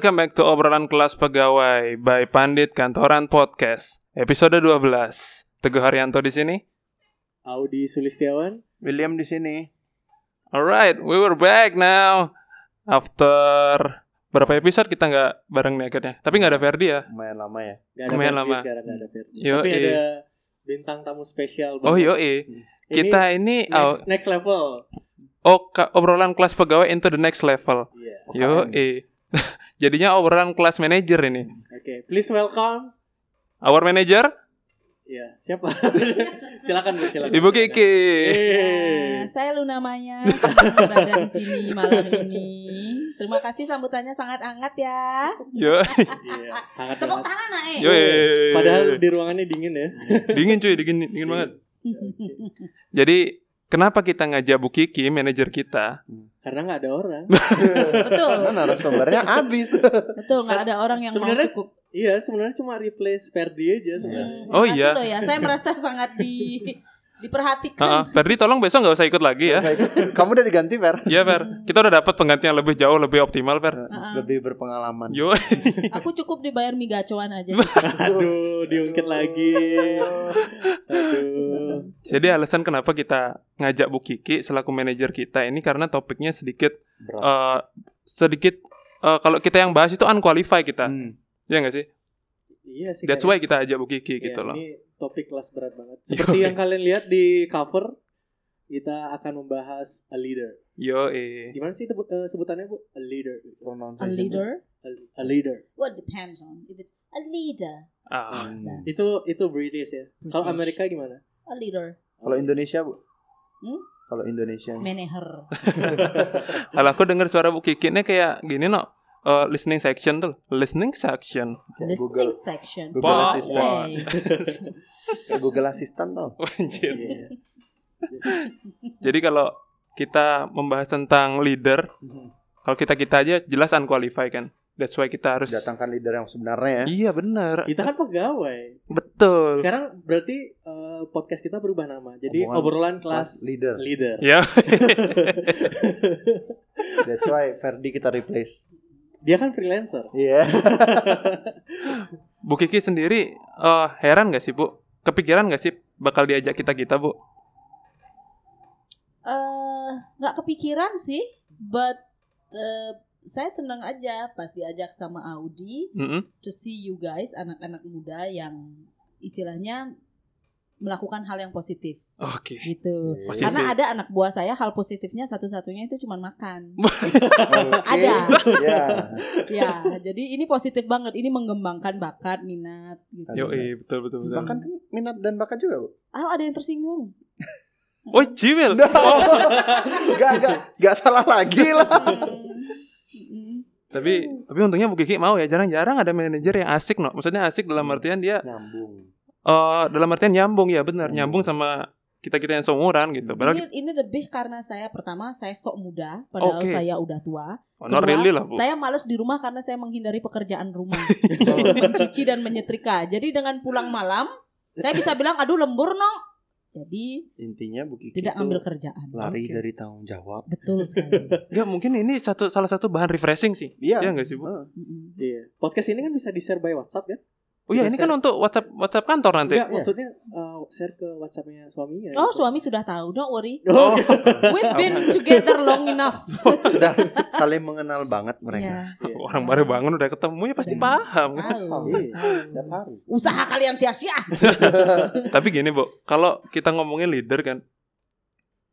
Welcome back to obrolan kelas pegawai by Pandit Kantoran Podcast, episode 12. Teguh Haryanto di sini. Audi Sulistiawan. William di sini. Alright, we were back now. After berapa episode kita nggak bareng nih akhirnya. Tapi nggak ada Ferdi ya. Lumayan lama ya. Gak ada Lumayan Ferdi lama. sekarang gak ada Ferdi. Yo, Tapi eh. ada bintang tamu spesial. Oh banget. yo Kita ini oh, next, next level. oh, ka- obrolan kelas pegawai into the next level. Iya. Yo Jadinya obrolan kelas manager ini. Oke, please welcome. Our manager, Iya, siapa? silakan Bu, silakan. Ibu Kiki. Eh. Ya, saya Luna Maya, berada di sini malam ini. Terima kasih sambutannya sangat hangat ya. Yo, Iya, hangat Tepuk banget. tangan nak eh. yo. Padahal di ruangannya dingin ya. dingin cuy, dingin, dingin banget. Jadi kenapa kita ngajak Bu Kiki, manajer kita? Karena nggak ada orang. betul, Karena narasumbernya habis. betul nggak ada orang yang mau Sebenarnya- cukup. iya, sebenarnya cuma replace Ferdi aja sebenarnya. Hmm, Oh, iya. ya, saya merasa sangat di diperhatikan. Heeh, Ferdi tolong besok nggak usah ikut lagi ya. Ikut. Kamu udah diganti, Fer? Iya Fer, kita udah dapat pengganti yang lebih jauh, lebih optimal Fer. Heeh. Lebih berpengalaman. Yo, Aku cukup dibayar mie gacoan aja. Aduh, diungkit lagi. Aduh. jadi alasan kenapa kita ngajak Bu Kiki selaku manajer kita ini karena topiknya sedikit Berat. eh, sedikit eh, kalau kita yang bahas itu unqualified kita, Hmm. ya nggak sih? Iya sih. That's why kita ajak Bu Kiki Iya, gitu loh. Ini topik kelas berat banget. Seperti yang kalian lihat di cover, kita akan membahas a leader. Yo, eh. Gimana sih tebut- eh, sebutannya bu? A leader. A leader? A, a leader. What depends on if it's a leader. Ah, Hmm. Itu itu British ya. Kalau. Amerika gimana? A leader. Kalau Indonesia, Bu? Hmm? Kalau Indonesia. Manager. kalau aku dengar suara Bu Kiki ini kayak gini no, eh, listening section tuh, listening section. Listening Google section. Google Pak, Assistant. Google Assistant tuh. Anjir. Iya. Jadi kalau kita membahas tentang leader, kalau kita kita aja jelas unqualified kan. That's why kita harus Datangkan leader yang sebenarnya ya. Iya benar. Kita kan pegawai. Betul. Sekarang berarti eh, podcast kita berubah nama. Jadi Omongan obrolan Kelas leader. leader. Ya. That's why Ferdi kita replace. Dia kan freelancer. Iya. Bu Kiki sendiri eh, heran gak sih Bu? Kepikiran gak sih bakal diajak kita kita Bu? eh nggak kepikiran sih, but eh, saya senang aja pas diajak sama Audi Mm-mm. to see you guys anak-anak muda yang istilahnya melakukan hal yang positif Oke. gitu. Positif. Karena ada anak buah saya hal positifnya satu-satunya itu cuma makan. Oke. Ada. Ya. ya, jadi ini positif banget. Ini mengembangkan bakat, minat gitu. Yo, eh, betul betul betul. Bahkan kan minat dan bakat juga, Bu. Ah, ada yang tersinggung. Oh, Cimil. No. Oh. Gak, gak, gak salah lagi lah. Tapi tapi untungnya Bu Kiki mau ya. Jarang-jarang ada manajer yang asik no. Maksudnya asik dalam artian dia Nyambung. eh dalam artian nyambung ya benar, nyambung sama kita-kita yang seumuran gitu. Padahal Ini, ini lebih karena saya pertama saya sok muda, padahal Oke. saya udah tua. oh, Kedua, really lah, Bu. Saya males di rumah karena saya menghindari pekerjaan rumah, mencuci dan menyetrika. Jadi dengan pulang malam, saya bisa bilang, aduh lembur no. Jadi Intinya Bu Kiki tidak ambil kerjaan. lari Oke. dari tanggung jawab. Betul sekali. Enggak, mungkin ini satu salah satu bahan refreshing sih. Iya. Iya enggak sih, Bu? Iya. Podcast ini kan bisa di-share by WhatsApp ya? Oh iya, ini kan untuk WhatsApp WhatsApp kantor nanti. Enggak, Iya. maksudnya eh, share ke WhatsApp-nya suaminya. Oh, gitu. suami sudah tahu. Don't worry. Oh, We've been together long enough. Sudah saling mengenal banget mereka. Iya. iya. Orang baru bangun udah ketemu ya pasti Iya. paham. Tahu. Iya. Usaha kalian sia-sia. Tapi gini, Bu, kalau kita ngomongin leader kan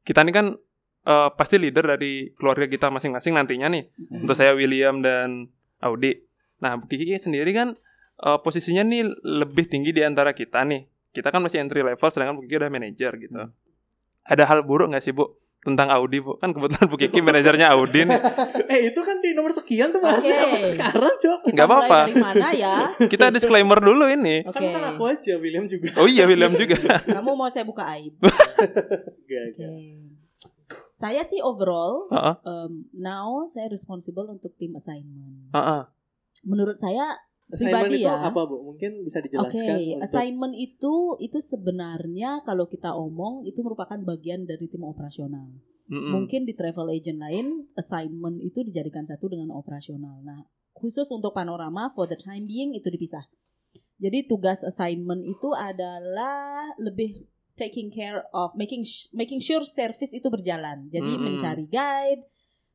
kita ini kan eh, pasti leader dari keluarga kita masing-masing nantinya nih. Untuk saya William dan Audi. Nah, Bu Kiki sendiri kan eh, posisinya nih lebih tinggi di antara kita nih. Kita kan masih entry level sedangkan Bu Kiki udah manajer gitu. Ada hal buruk nggak sih, Bu? Tentang Audi, Bu. Kan kebetulan Bu Kiki manajernya Audi nih. Eh itu kan di nomor sekian tuh masih Oke. sekarang cok. Nggak mulai apa-apa. dari mana ya? Kita disclaimer dulu ini. Oke. Kan, kan aku aja William juga. Oh iya, William juga. Kamu mau saya buka aib? Enggak. Saya sih overall Heeh. um, now saya responsible untuk tim assignment. Heeh. Menurut saya Assignment Pribadi itu ya. apa bu? Mungkin bisa Oke, dijelaskan. untuk- assignment itu itu sebenarnya kalau kita omong itu merupakan bagian dari tim operasional. Mm-mm. Mungkin di travel agent lain assignment itu dijadikan satu dengan operasional. Nah, khusus untuk panorama for the time being itu dipisah. Jadi tugas assignment itu adalah lebih taking care of making making sure service itu berjalan. Jadi Mm-mm. mencari guide,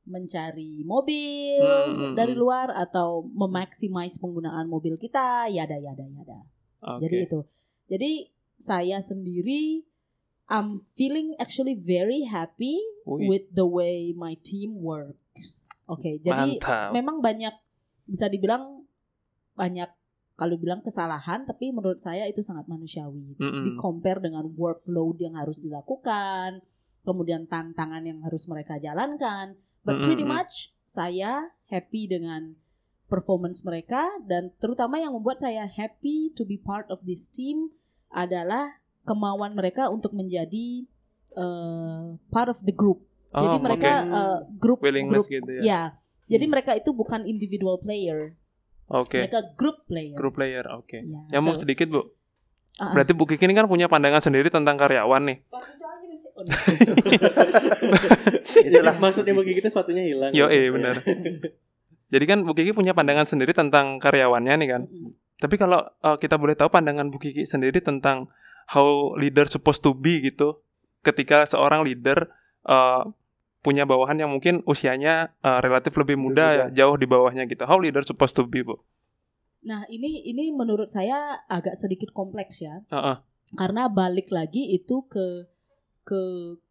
mencari mobil Mm-mm. dari luar atau memaximize penggunaan mobil kita, yada yada yada. Oke. Jadi itu. Jadi saya sendiri I'm feeling actually very happy Wih, with the way my team works. Oke, jadi mantap. memang banyak bisa dibilang banyak kalau bilang kesalahan tapi menurut saya itu sangat manusiawi. Mm-mm. Di compare dengan workload yang harus dilakukan, kemudian tantangan yang harus mereka jalankan. But pretty much saya happy dengan performance mereka dan terutama yang membuat saya happy to be part of this team adalah kemauan mereka untuk menjadi uh, part of the group. Oh, Jadi mereka oke. uh, grup willingness grup gitu ya. ya. Jadi Hmm. mereka itu bukan individual player, Oke. mereka group player. Group player, oke. Ya, Yang mau so- sedikit bu. Ah, ah. Berarti Bu Kiki ini kan punya pandangan sendiri tentang karyawan nih. Itulah. Maksudnya bagi kita sepatunya hilang. Yo, eh benar. Jadi kan Bu Kiki punya pandangan sendiri tentang karyawannya nih kan. Mm-mm. Tapi kalau uh, kita boleh tahu pandangan Bu Kiki sendiri tentang how leader supposed to be gitu, ketika seorang leader uh, punya bawahan yang mungkin usianya uh, relatif lebih muda, muda. ya, jauh di bawahnya gitu. How leader supposed to be, Bu? Nah, ini ini menurut saya agak sedikit kompleks ya. Heeh. Karena balik lagi itu ke ke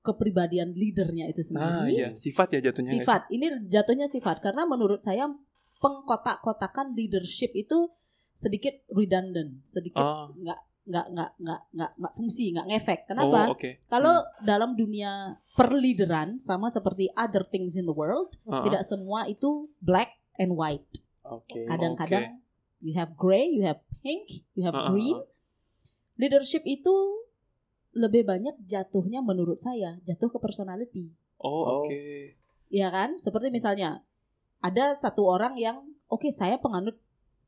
kepribadian leadernya itu Ah sendiri. iya, sifat ya jatuhnya. sifat. Ini jatuhnya sifat karena menurut saya pengkotak-kotakan leadership itu sedikit redundant, sedikit Oh, nggak nggak nggak nggak nggak nggak fungsi, nggak ngefek. oh Kenapa? oke. Kalau Hmm. dalam dunia perlideran sama seperti other things in the world, Heeh. tidak semua itu black and white. Oke. Kadang-kadang you have gray, you have pink, you have Uh-uh. green. Leadership itu lebih banyak jatuhnya menurut saya jatuh ke personality. Oh, Oh. oke. Iya kan? Seperti misalnya ada satu orang yang oke saya penganut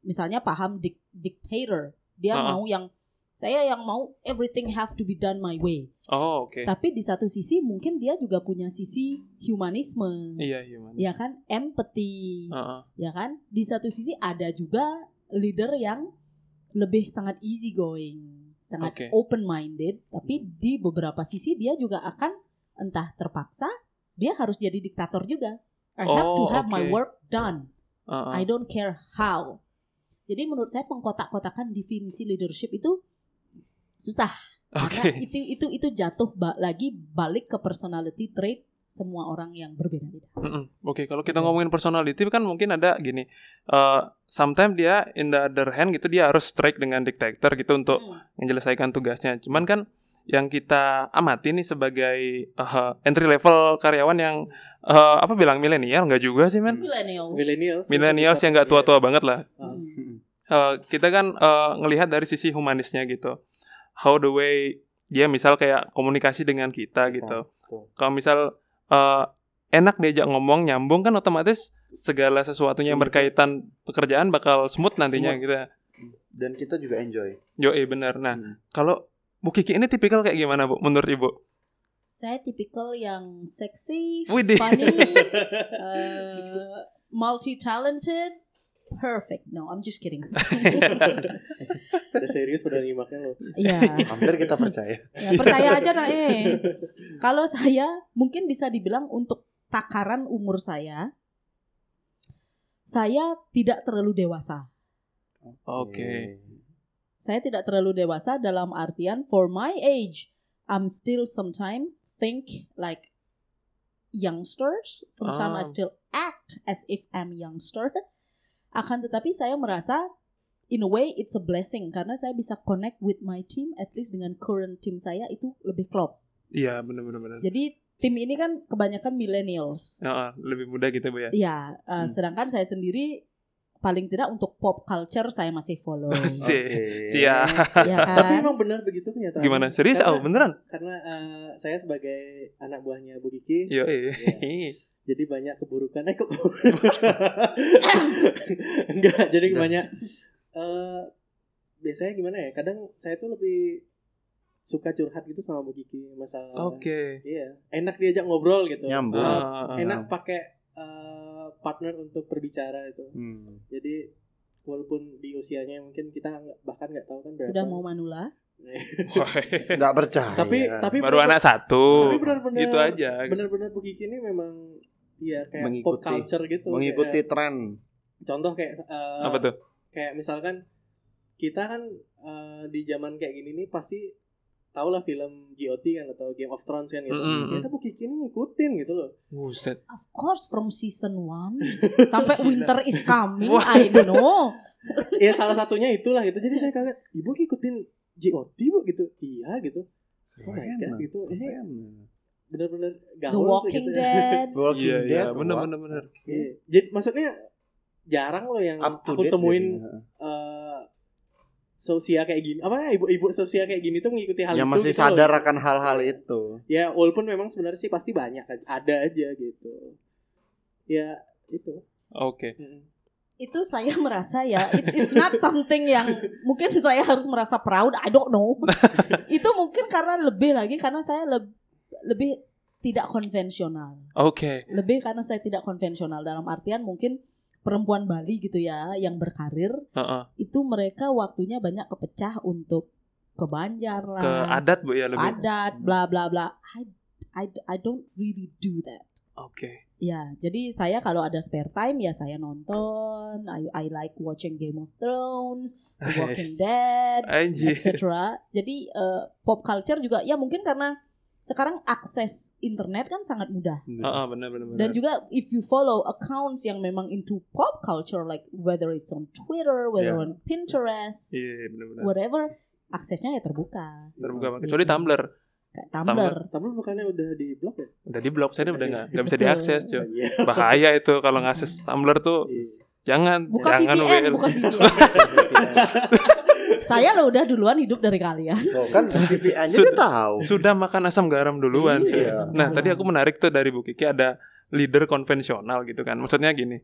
misalnya paham dik- dictator. Dia Uh-uh. mau yang saya yang mau everything have to be done my way. Oh, oke. Tapi di satu sisi mungkin dia juga punya sisi humanisme. Iya, human. Ya kan? Empathy. Heeh. ya kan di satu sisi ada juga leader yang lebih sangat easy going sangat Oke. open minded tapi di beberapa sisi dia juga akan entah terpaksa dia harus jadi diktator juga I have to Oh, have my oke. work done Heeh. I don't care how jadi menurut saya pengkotak-kotakan definisi leadership itu susah karena itu itu itu jatuh ba- lagi balik ke personality trait semua orang yang berbeda-beda Mm-mm. Oke, kalau kita ngomongin personality kan mungkin ada gini. eh sometimes dia in the other hand gitu dia harus strike dengan dictator gitu untuk Hmm. menyelesaikan tugasnya. Cuman kan yang kita amati nih sebagai eh, entry level karyawan yang eh, apa bilang milenial nggak juga sih men? millennials Millennials. Millennials yang nggak tua-tua banget lah. Hmm. Eh, kita kan eh, ngelihat dari sisi humanisnya gitu. How the way dia misal kayak komunikasi dengan kita gitu. betul. Kalau misal eh, enak diajak ngomong nyambung kan otomatis segala sesuatunya yang Smooth. berkaitan pekerjaan bakal smooth nantinya Smooth. gitu. Dan kita juga enjoy. Yo, eh benar. Nah, Hmm. kalau Bu Kiki ini tipikal kayak gimana, Bu? Menurut Ibu? Saya tipikal yang seksi, Widih. funny, uh, multi talented, perfect. No, I'm just kidding. Udah serius udah nyimaknya loh. Ya, Hampir kita percaya. ya, percaya aja nah eh. Kalau saya mungkin bisa dibilang untuk takaran umur saya, saya tidak terlalu dewasa. Oke. Saya tidak terlalu dewasa dalam artian for my age, I'm still sometimes think like youngsters. Sometimes I Ah. still act as if I'm youngster. Akan tetapi saya merasa in a way it's a blessing karena saya bisa connect with my team at least dengan current team saya itu lebih klop. Iya, benar-benar. benar. Jadi tim ini kan kebanyakan millennials. Heeh, lebih mudah gitu, Bu ya. Ya, uh, Hmm. sedangkan saya sendiri paling tidak untuk pop culture saya masih follow. Si- Siap. ya Tapi kan? emang benar begitu kenyataan. Gimana? Serius? Karena- Oh, beneran? Karena eh, saya sebagai anak buahnya Bu Kiki, Yo, eh. jadi banyak keburukan. Eh kok enggak, jadi banyak eh biasanya gimana ya? Kadang saya tuh lebih suka curhat gitu sama Bu Kiki masalah. Oke. Iya, enak diajak ngobrol gitu. Nyambung. Ah, enak pakai eh, partner untuk berbicara itu. Hmm. Jadi walaupun di usianya mungkin kita bahkan nggak tahu kan berapa. Sudah mau manula? Nggak percaya. tapi tapi Baru bener- anak satu. Tapi benar-benar Gitu aja. Benar-benar Bu Kiki ini memang ya kayak Mengikuti. pop culture gitu. mengikuti Kayak- tren. contoh kayak eh, Apa tuh? Kayak misalkan kita kan eh, di zaman kayak gini nih pasti tau lah film GOT kan atau Game of Thrones kan gitu. Mm, mm, mm. Ternyata Bu Kiki ini ngikutin gitu loh. Buset. Of course from season 1 sampai winter is coming. I don't know. ya salah satunya itulah gitu. Jadi saya kaget, ibu ngikutin GOT bu gitu. Iya gitu. Oh my god gitu. Ini benar-benar The gaul sih Walking gitu ya. Dead. Walking Iya, iya, Dead, bener wah. bener bener. Iya. Jadi maksudnya jarang loh yang Up to aku date temuin jadinya. eh sosial kayak gini. Apa ya ibu-ibu sosial kayak gini tuh mengikuti hal yang itu masih gitu loh. sadar akan hal-hal itu. Ya walaupun memang sebenarnya sih pasti banyak ada aja gitu. Ya itu. Oke. Mm. Itu saya merasa ya it- it's not something yang mungkin saya harus merasa proud. I don't know. itu mungkin karena lebih lagi karena saya leb- lebih tidak konvensional. Oke. Lebih karena saya tidak konvensional dalam artian mungkin perempuan Bali gitu ya yang berkarir Heeh. itu mereka waktunya banyak kepecah untuk ke Banjar lah, Ke adat Bu ya lebih. adat, bla bla bla. I, I, I don't really do that. Oke. Ya, jadi saya kalau ada spare time ya saya nonton. I, I like watching Game of Thrones, The Walking Dead, etc. Jadi eh, pop culture juga ya mungkin karena sekarang akses internet kan sangat mudah. Heeh, benar benar benar. Dan juga if you follow accounts yang memang into pop culture like whether it's on Twitter, whether Yeah. on Pinterest, Iya, benar benar. whatever, aksesnya ya terbuka. Terbuka banget. Gitu. Kecuali Tumblr. Kayak Tumblr. Tapi bukannya udah di blok ya? Udah di blok saya udah nggak nggak bisa diakses, cuy. Iya. Bahaya itu kalau ngakses Tumblr tuh Iya. jangan Bukan jangan VPN, WL. bukan VPN. saya lo udah duluan hidup dari kalian. Oh, kan VPN-nya Sudah. dia tahu. Sudah makan asam garam duluan. Iya. Nah, tadi aku menarik tuh dari Bu Kiki ada leader konvensional gitu kan. Maksudnya gini.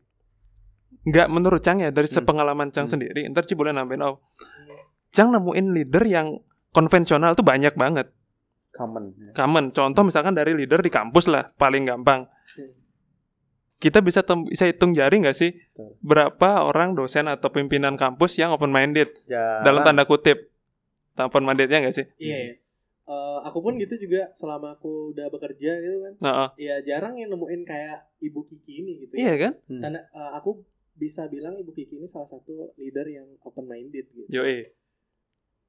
Nggak menurut Cang ya dari Hmm. sepengalaman Cang Hmm. sendiri, ntar Ci boleh nambahin oh. Cang nemuin leader yang konvensional tuh banyak banget. Common. ya. Common. Contoh misalkan dari leader di kampus lah, paling gampang. Kita bisa tem- bisa hitung jari nggak sih Betul. berapa orang dosen atau pimpinan kampus yang open minded Ya. dalam tanda kutip. Open mindednya nggak sih? Iya. iya. Eh, aku pun gitu juga selama aku udah bekerja gitu kan. Nah, oh. Ya jarang yang nemuin kayak Ibu Kiki ini gitu. iya ya. kan? Hmm. Karena eh, aku bisa bilang Ibu Kiki ini salah satu leader yang open minded gitu. Yoi.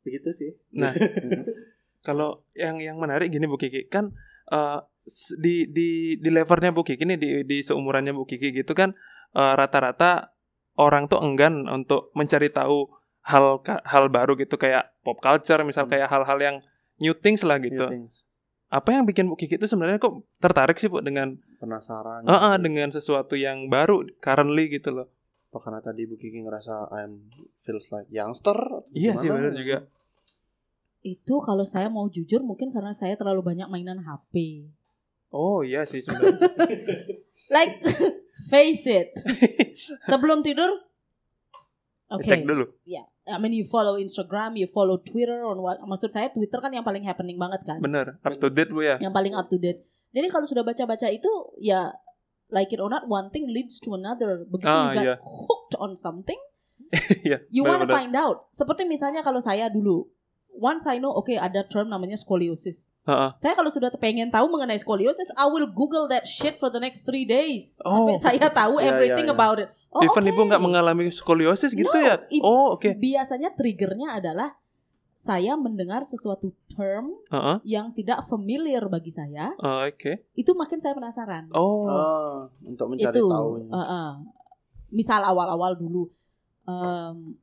Begitu sih. Nah, kalau yang yang menarik gini Bu Kiki kan eh, s- di di di levelnya Bu Kiki nih di di seumurannya Bu Kiki gitu kan eh, rata-rata orang tuh enggan untuk mencari tahu hal hal baru gitu kayak pop culture misal Hmm. kayak hal-hal yang new things lah gitu. New things. Apa yang bikin Bu Kiki itu sebenarnya kok tertarik sih Bu dengan Penasaran. eh, gitu. dengan sesuatu yang baru currently gitu loh. Apa karena tadi Bu Kiki ngerasa I'm feels like youngster? Iya sih benar juga. Itu kalau saya mau jujur mungkin karena saya terlalu banyak mainan HP. Oh iya sih sebenarnya. Like face it. Sebelum tidur Oke. Cek dulu. I mean you follow Instagram, you follow Twitter on what maksud saya Twitter kan yang paling happening banget kan. Bener, up to date Bu ya. Yang paling up to date. Jadi kalau sudah baca-baca itu ya like it or not one thing leads to another. Begitu Ah, you got iya. hooked on something, Iya. you wanna find out. Seperti misalnya kalau saya dulu once I know oke ada term namanya scoliosis. Heeh. Saya kalau sudah pengen tahu mengenai scoliosis, I will Google that shit for the next three days sampai Oh. saya tahu Iya, everything iya, iya. about it. Oh, Even oke. ibu nggak mengalami skoliosis gitu No, ya? Oh oke. Biasanya triggernya adalah saya mendengar sesuatu term Heeh. yang tidak familiar bagi saya, Oh, Oke. itu makin saya penasaran. Oh. Oh, untuk mencari itu, tahu. uh, uh. misal awal-awal dulu, um,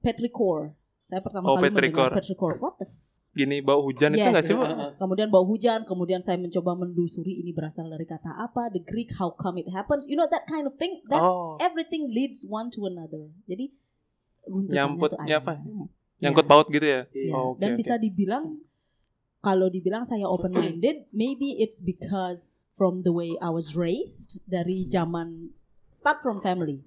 petrichor. Saya pertama Oh, kali petrichor. mendengar petrichor. What the Gini bau hujan itu Yes, nggak sih kemudian bau hujan, kemudian saya mencoba menelusuri ini berasal dari kata apa, the Greek, how come it happens, you know that kind of thing. That Oh. everything leads one to another. Jadi tuh ya apa? Nyangkut Ya. paut gitu ya? Iya. Ya, Oh, oke, dan oke. bisa dibilang kalau dibilang saya open minded, maybe it's because from the way I was raised dari zaman start from family.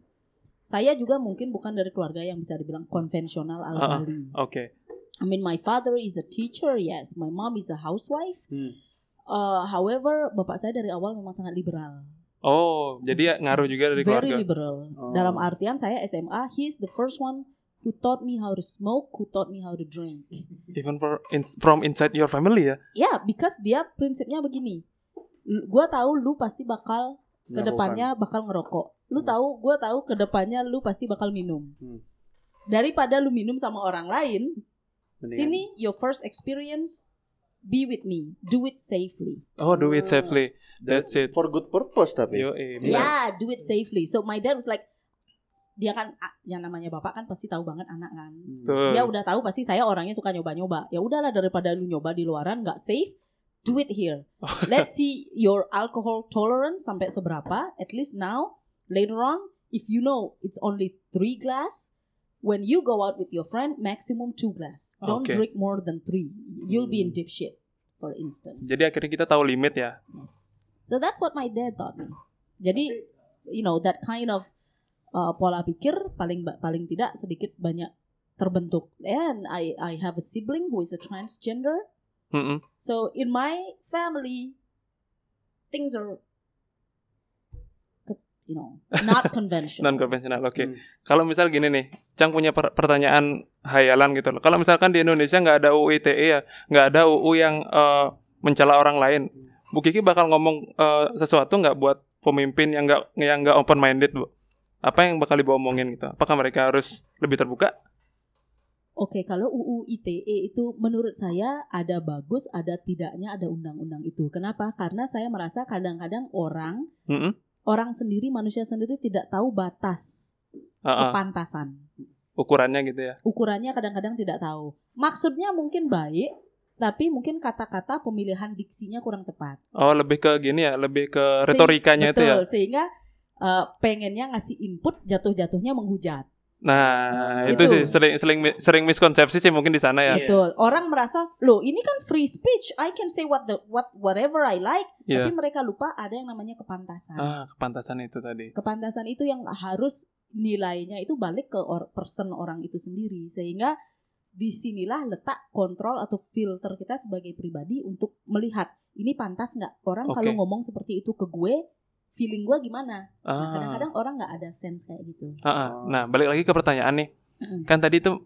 Saya juga mungkin bukan dari keluarga yang bisa dibilang konvensional ala ah. Bali. Oke. I mean, my father is a teacher, yes. My mom is a housewife. Hmm. Uh, however, bapak saya dari awal memang sangat liberal, Oh, jadi ya ngaruh juga dari very keluarga. liberal. Oh. Dalam artian saya SMA, he's the first one who taught me how to smoke, who taught me how to drink. Even for in, from inside your family ya. Ya, because dia prinsipnya begini. Gua tahu lu pasti bakal ke depannya bakal ngerokok. Lu Hmm. tahu, gua tahu ke depannya lu pasti bakal minum. Hmm. Daripada lu minum sama orang lain, Mendingan- sini your first experience, be with me, do it safely. Oh, do it safely. That's it. For good purpose tapi. Yo, eh, Iya. Yeah, do it safely. So my dad was like, dia kan yang namanya bapak kan pasti tahu banget anak kan. Hmm. Dia udah tahu pasti saya orangnya suka nyoba-nyoba. Ya udahlah daripada lu nyoba di luaran nggak safe, do it here. Let's see your alcohol tolerance sampai seberapa. At least now, later on, if you know it's only three glass, when you go out with your friend, maximum two glass. Don't Okay. drink more than three. You'll be in Hmm. dipshit, for instance. Jadi akhirnya kita tahu limit ya. Yes. So that's what my dad taught me. Jadi, you know, that kind of uh, pola pikir paling paling tidak sedikit banyak terbentuk. And I I have a sibling who is a transgender. Mm-mm. So in my family, things are, you know, not conventional. Non konvensional. Oke. Hmm. Kalau misal gini nih, Cang punya per- pertanyaan hayalan gitu loh. Kalau misalkan di Indonesia nggak ada UU ITE ya, nggak ada UU yang eh, mencela orang lain, Bu Kiki bakal ngomong eh, sesuatu nggak buat pemimpin yang nggak yang nggak open minded bu? Apa yang bakal dibawa omongin gitu? Apakah mereka harus lebih terbuka? Oke, kalau UU ITE itu menurut saya ada bagus, ada tidaknya, ada undang-undang itu. Kenapa? Karena saya merasa kadang-kadang orang Mm-mm. orang sendiri manusia sendiri tidak tahu batas Ah, ah. kepantasan. ukurannya gitu ya. Ukurannya kadang-kadang tidak tahu. Maksudnya mungkin baik, tapi mungkin kata-kata pemilihan diksinya kurang tepat. Oh lebih ke gini ya, lebih ke retorikanya itu ya. Betul, sehingga eh, pengennya ngasih input jatuh-jatuhnya menghujat. Nah Itu. itu sih sering sering sering miskonsepsi sih mungkin di sana ya. Betul. Orang merasa, "Loh, ini kan free speech. I can say what the what whatever I like." Iya. Tapi mereka lupa ada yang namanya kepantasan. Ah kepantasan itu tadi. Kepantasan itu yang harus nilainya itu balik ke or, person orang itu sendiri. Sehingga di sinilah letak kontrol atau filter kita sebagai pribadi untuk melihat ini pantas nggak orang Oke. kalau ngomong seperti itu ke gue, feeling gue gimana? Nah, Ah. kadang-kadang orang nggak ada sense kayak gitu. Ah, ah. Nah, balik lagi ke pertanyaan nih. Mm. Kan tadi tuh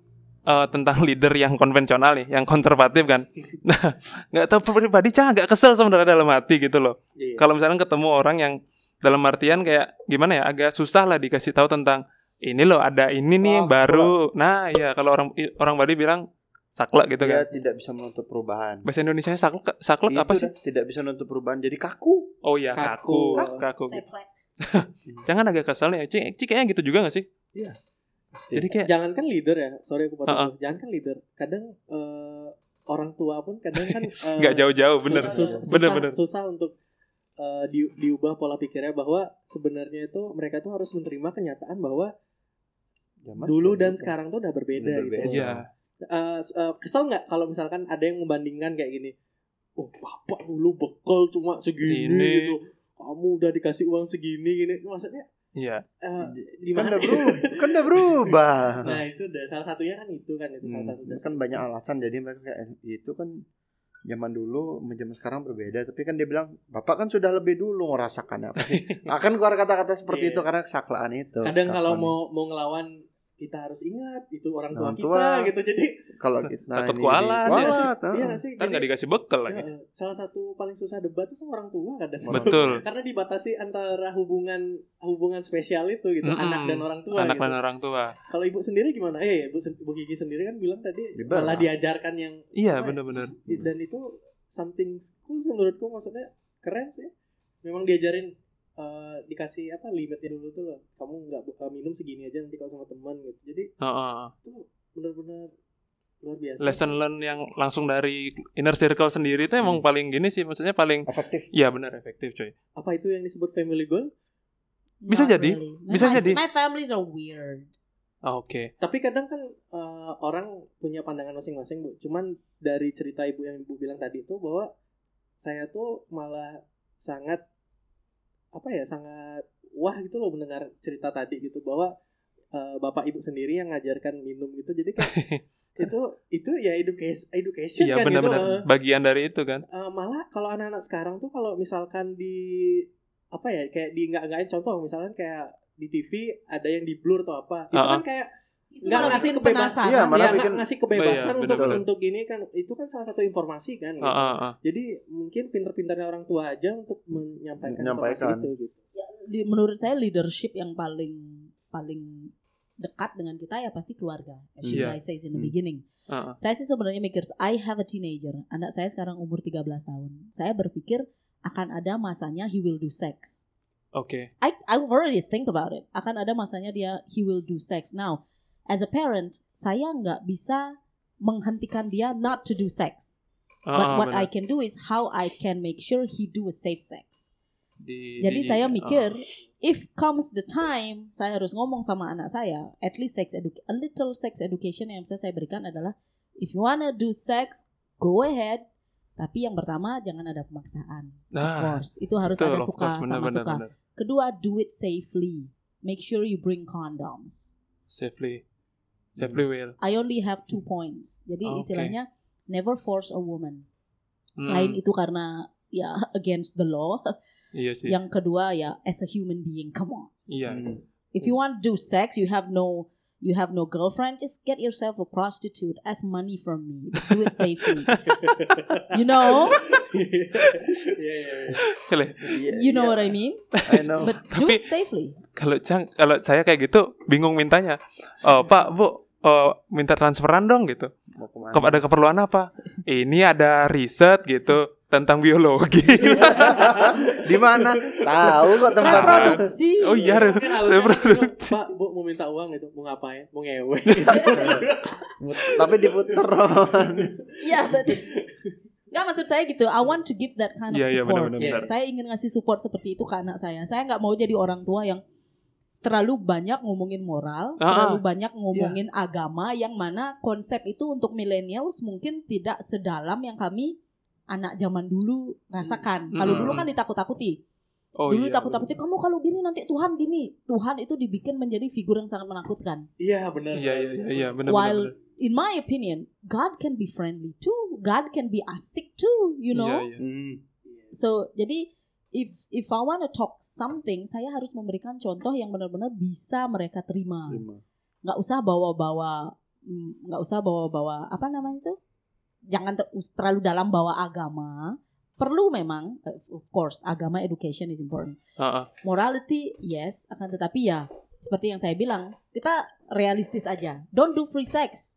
eh, tentang leader yang konvensional nih, yang konservatif kan. Nah, nggak tahu pribadi cah agak kesel sebenarnya dalam hati gitu loh. Iya. Kalau misalnya ketemu orang yang dalam artian kayak gimana ya, agak susah lah dikasih tahu tentang ini loh ada ini nih Oh, baru. Nah, ya kalau orang orang Bali bilang saklek gitu Dia kan. tidak bisa menutup perubahan. Bahasa Indonesia saklek saklek Itu apa sih? dah, Tidak bisa menutup perubahan jadi kaku. Oh iya, kaku. Kaku. Kaku. Seplek. Jangan agak kesel nih. Cik, Cik kayaknya gitu juga gak sih? Jadi kayak Jangankan leader ya, sorry aku potong. Heeh. dulu. Jangankan leader, kadang eh, orang tua pun kadang kan eh, nggak jauh-jauh, su- bener. sus- Bener, susah, bener. susah untuk eh, di, diubah pola pikirnya bahwa sebenarnya itu mereka tuh harus menerima kenyataan bahwa Zaman dulu dan berubah. sekarang tuh udah berbeda, Udah gitu. berbeda. Iya. Eh, s- eh, kesel nggak kalau misalkan ada yang membandingkan kayak gini, oh bapak dulu bekal cuma segini Ini. gitu, kamu udah dikasih uang segini gini, maksudnya Iya. eh, Kan gimana? udah berubah. kan udah berubah. nah itu udah salah satunya kan itu kan itu salah Hmm, satu dasar. kan banyak alasan jadi mereka kayak "Eh, itu kan zaman dulu sama zaman sekarang berbeda tapi kan dia bilang bapak kan sudah lebih dulu merasakan apa sih akan keluar kata-kata seperti Iya. itu karena kesaklaan itu kadang kalau mau mau ngelawan kita harus ingat itu orang tua Orang kita tua. gitu jadi kalau kita Takut ini kualat, ya kualat, iya ah. nggak sih Kan nggak dikasih bekal lagi. ya, salah satu paling susah debat itu sama orang tua kadang Betul. karena dibatasi antara hubungan hubungan spesial itu gitu Mm-mm. anak dan orang tua Anak gitu. dan orang tua. kalau ibu sendiri gimana eh ibu, ibu Kiki sendiri kan bilang tadi Liberal. malah diajarkan yang Iya, ya, benar-benar. dan itu something cool menurutku maksudnya keren sih memang diajarin eh, dikasih apa limitnya dulu tuh loh kamu nggak eh, minum segini aja nanti kalau sama teman gitu jadi Heeh. itu benar-benar luar biasa Lesson learn yang langsung dari inner circle sendiri itu emang Hmm. paling gini sih, maksudnya paling efektif Iya benar efektif coy. apa itu yang disebut family goal Bisa Not jadi. really. Bisa my, jadi. My families are weird. Ah, Oke. tapi kadang kan eh, orang punya pandangan masing-masing bu cuman dari cerita ibu yang ibu bilang tadi itu bahwa saya tuh malah sangat apa ya sangat wah gitu loh mendengar cerita tadi gitu bahwa eh, bapak ibu sendiri yang ngajarkan minum gitu jadi kan itu itu ya education education Iya kan gitu benar-benar eh. bagian dari itu kan. Eh, malah kalau anak-anak sekarang tuh kalau misalkan di apa ya kayak di nggak nggak contoh misalkan kayak di TV ada yang di blur atau apa itu Ah, kan ah. kayak Itu Nggak malah ngasih bikin kebebasan. penasaran. Iya, malah ya nggak bikin- ngasih kebebasan Oh, iya, untuk betul. untuk ini kan itu kan salah satu informasi kan gitu. Ah, ah, ah. jadi mungkin pinter-pinternya orang tua aja untuk menyampaikan, Menyampaikan. informasi itu gitu Di- menurut saya leadership yang paling paling dekat dengan kita ya pasti keluarga. As you Iya. guys says in the Hmm. beginning. Ah, ah. Saya sih sebenarnya mikir I have a teenager. Anak saya sekarang umur 13 tahun. Saya berpikir akan ada masanya he will do sex. Oke. I I already think about it. Akan ada masanya dia he will do sex. Now, as a parent, saya nggak bisa menghentikan dia not to do sex. Ah, But ah, what I benar. can do is how I can make sure he do a safe sex. Di- Jadi di- saya ah. mikir if comes the time saya harus ngomong sama anak saya, at least sex edu a little sex education yang bisa saya berikan adalah if you wanna do sex, go ahead. Tapi yang pertama jangan ada pemaksaan. Of Nah, course, itu harus betul, ada of suka course, benar, sama benar, suka. benar. Kedua, do it safely. Make sure you bring condoms. Safely. Safely will. I only have two points. Jadi Oke. istilahnya never force a woman. Hmm, Selain itu karena ya against the law. Iya sih. Yang kedua ya as a human being, come on. Iya. Hmm. If you want to do sex, you have no you have no girlfriend, just get yourself a prostitute, ask money from me. Do it safely. you know? Iya. Boleh. Iya, You know iya. what I mean? I know. But do Tapi- it safely. Kalau Cang, kalau saya kayak gitu bingung mintanya. Oh, Pak, Bu, oh, minta transferan dong gitu. Mau ke mana? Ke- Ada keperluan apa? Ini ada riset gitu tentang biologi. Di mana? Tahu kok tempat Reproduksi. oh iya, harusnya reproduksi. Pak, Bu mau minta uang itu, mau ngapain? Mau ngewe. Tapi diputer. Iya, but Nggak maksud saya gitu. I want to give that kind of Iya, iya, support. Iya. Saya ingin ngasih support seperti itu ke anak saya. Saya nggak mau jadi orang tua yang terlalu banyak ngomongin moral, Ah, terlalu ah. banyak ngomongin agama yang mana konsep itu untuk millennials mungkin tidak sedalam yang kami anak zaman dulu rasakan. Kalau Hmm. dulu kan ditakut-takuti. Oh dulu iya. takut-takuti kamu kalau gini nanti Tuhan gini. Tuhan itu dibikin menjadi figur yang sangat menakutkan. Iya, benar. Iya, iya, iya, iya, benar While benar. in my opinion, God can be friendly too. God can be asik too, you know. Iya, iya. Hmm. So jadi if if I wanna talk something, saya harus memberikan contoh yang benar-benar bisa mereka terima. Terima. Nggak usah bawa-bawa, mm, nggak usah bawa-bawa apa namanya itu? Jangan ter- terlalu dalam bawa agama. Perlu memang, of course, agama education is important. Ah, ah. Morality, yes, akan tetapi ya seperti yang saya bilang, kita realistis aja. Don't do free sex.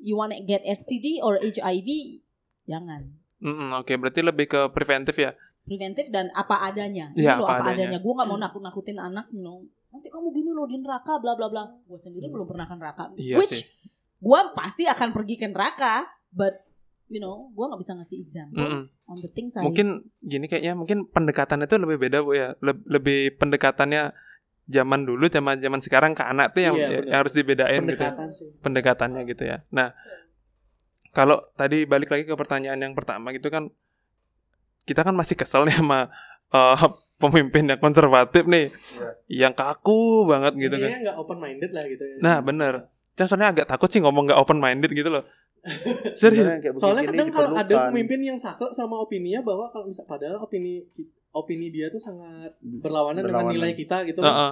You wanna get STD or HIV, jangan. Mm-mm, Oke, berarti lebih ke preventif ya. preventif dan apa adanya. Iya, apa apa, adanya. adanya. Gue nggak mau nakut-nakutin anak, you know. Nanti kamu gini loh di neraka, bla bla bla. Gue sendiri belum pernah ke neraka. Iya Which sih. gue pasti akan pergi ke neraka, but you know, gue nggak bisa ngasih example Mm-mm. on the things I. Mungkin gini kayaknya mungkin pendekatannya itu lebih beda Bu ya. Leb- lebih pendekatannya zaman dulu zaman zaman sekarang ke anak tuh yang, Iya, benar. yang harus dibedain gitu. ya. Pendekatan sih. pendekatannya gitu ya. Nah, kalau tadi balik lagi ke pertanyaan yang pertama gitu kan, kita kan masih kesel nih sama eh, pemimpin yang konservatif nih, yang kaku banget gitu kan. Intinya nggak open minded lah gitu ya. Nah, bener. Soalnya agak takut sih ngomong nggak open minded gitu loh. Serius. Soalnya kadang kalau ada pemimpin yang saklek sama opininya bahwa kalau misal padahal opini opini dia tuh sangat berlawanan, dengan Berlawanan. nilai kita gitu. Heeh.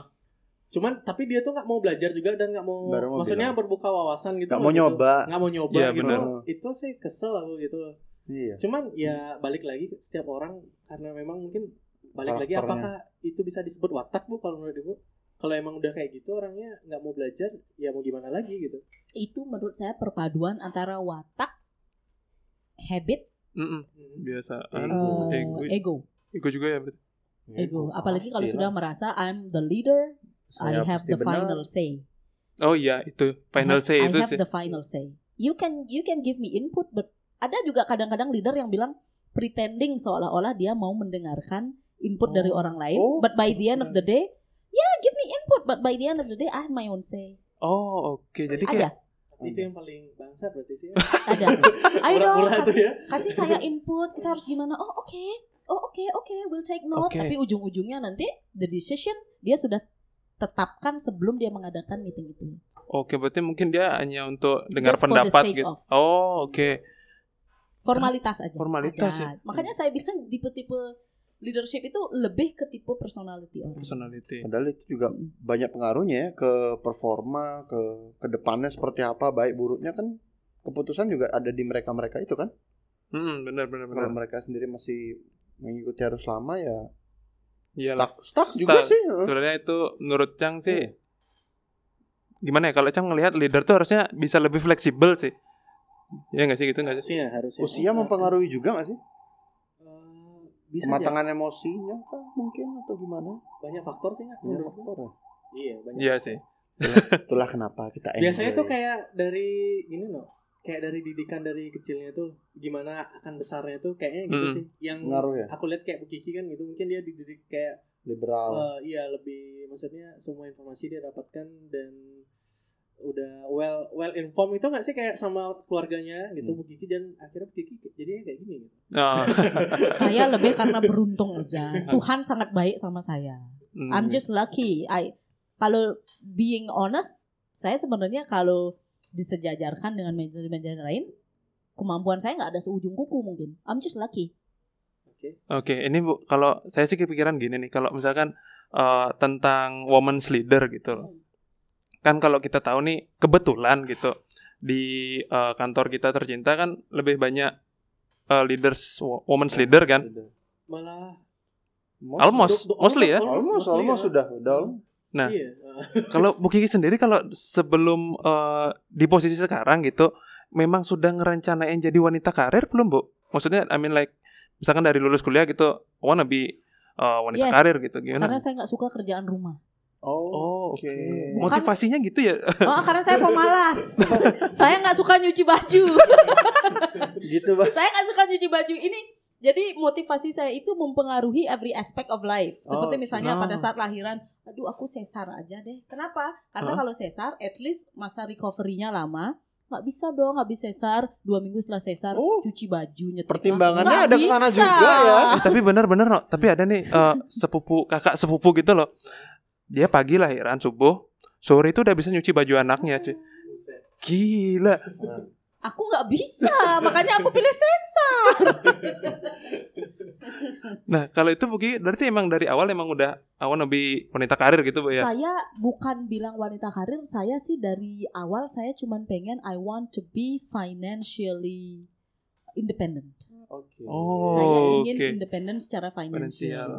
Cuman tapi dia tuh nggak mau belajar juga dan nggak mau, Baru mau maksudnya bilang. berbuka wawasan gitu. Nggak mau gitu. nyoba. Nggak mau nyoba Iya, gitu. benar. Itu sih kesel aku gitu. Iya. Cuman ya balik lagi setiap orang karena memang mungkin balik lagi apakah itu bisa disebut watak bu kalau menurut ibu? Kalau emang udah kayak gitu orangnya nggak mau belajar ya mau gimana lagi gitu. itu menurut saya perpaduan antara watak, habit, Mm-mm. Hmm. Biasaan eh, ego. ego, Ego juga ya berarti. ego. Apalagi kalau sudah merasa I'm the leader, I Saya have pasti the benar. final say. Oh iya, itu final I have, say I itu have sih. the final say. You can you can give me input, but ada juga kadang-kadang leader yang bilang pretending seolah-olah dia mau mendengarkan input dari Oh. orang lain, Oh. but by the end of the day, yeah, give me input, but by the end of the day, I have my own say. Oh, oke. Jadi Ada, kayak Itu yang paling bangsat berarti sih. ada. Ayo dong, kasih, ya. kasih saya input, kita harus gimana? Oh oke, oh oke, oke, we'll take note. Oke. Tapi ujung-ujungnya nanti the decision dia sudah ditetapkan sebelum dia mengadakan meeting itu. Oke, berarti mungkin dia hanya untuk dengar Just for the pendapat sake gitu. of. Oh, oke. Formalitas aja. Formalitas Ada. ya. Makanya saya bilang tipe-tipe leadership itu lebih ke tipe personality orang. Personality. Padahal itu juga banyak pengaruhnya ya ke performa, ke ke depannya seperti apa, baik buruknya kan keputusan juga ada di mereka-mereka itu kan. Hmm, benar benar benar. Kalau mereka sendiri masih mengikuti harus lama ya Iyalah. stuck, stuck juga Stuck. sih. Sebenarnya itu menurut Chang sih gimana ya kalau Chang ngelihat leader tuh harusnya bisa lebih fleksibel sih. Ya nggak sih gitu nggak sih? harusnya harusnya Usia mempengaruhi juga gak sih? Eh, bisa Kematangan emosinya kah mungkin atau gimana? banyak faktor sih nggak Banyak menurut faktor ya. iya banyak Iya sih. Itulah kenapa kita enjoy. biasanya tuh kayak dari ini loh kayak dari didikan dari kecilnya tuh gimana akan besarnya tuh kayaknya gitu Mm. sih yang ngaruh ya, aku lihat kayak Bu Kiki kan gitu mungkin dia dididik kayak liberal. eh, iya lebih maksudnya semua informasi dia dapatkan dan udah well well informed itu nggak sih kayak sama keluarganya gitu Hmm. Bu Kiki dan akhirnya Bu Kiki jadinya kayak gini gitu. Oh. saya lebih karena beruntung aja. Tuhan sangat baik sama saya. Hmm. I'm just lucky. I kalau being honest, saya sebenarnya kalau disejajarkan dengan manajer-manajer lain, kemampuan saya nggak ada seujung kuku mungkin. I'm just lucky. Oke. Oke, ini Bu, kalau saya sih kepikiran gini nih, kalau misalkan eh, tentang women's leader gitu loh. Kan kalau kita tahu nih kebetulan gitu di eh, kantor kita tercinta kan lebih banyak eh, leaders wo- women's leader kan. Malah Almost, mostly ya. almost, Almost, almost ya. sudah, udah. Nah. Iya. Kalau Bu Kiki sendiri kalau sebelum eh, di posisi sekarang gitu, memang sudah ngerencanain jadi wanita karir belum Bu? Maksudnya I mean like misalkan dari lulus kuliah gitu, wanna be eh, wanita Yes. karir gitu gimana? Karena saya nggak suka kerjaan rumah. Oh, Oh, oke. oke. Motivasinya gitu ya? Oh, karena saya pemalas. saya nggak suka nyuci baju. gitu bah. saya nggak suka nyuci baju. Ini jadi motivasi saya itu mempengaruhi every aspect of life. Seperti Oh, misalnya no. pada saat lahiran, aduh aku sesar aja deh. Kenapa? Karena Hah? kalau sesar, at least masa recovery-nya lama. Nggak bisa dong habis sesar dua minggu setelah sesar Oh. cuci baju nyetrika. Pertimbangannya ada ke sana juga ya. Eh, tapi benar-benar no. Tapi ada nih eh, sepupu kakak sepupu gitu loh. Dia pagi lahiran subuh, sore itu udah bisa nyuci baju anaknya, cuy. Gila. Aku nggak bisa, makanya aku pilih sesar. Nah, kalau itu Buki berarti emang dari awal emang udah awan lebih wanita karir gitu, Bu ya. Saya bukan bilang wanita karir, saya sih dari awal saya cuman pengen I want to be financially independent. Oke. Oh, saya ingin oke. independen secara financial. Finansial.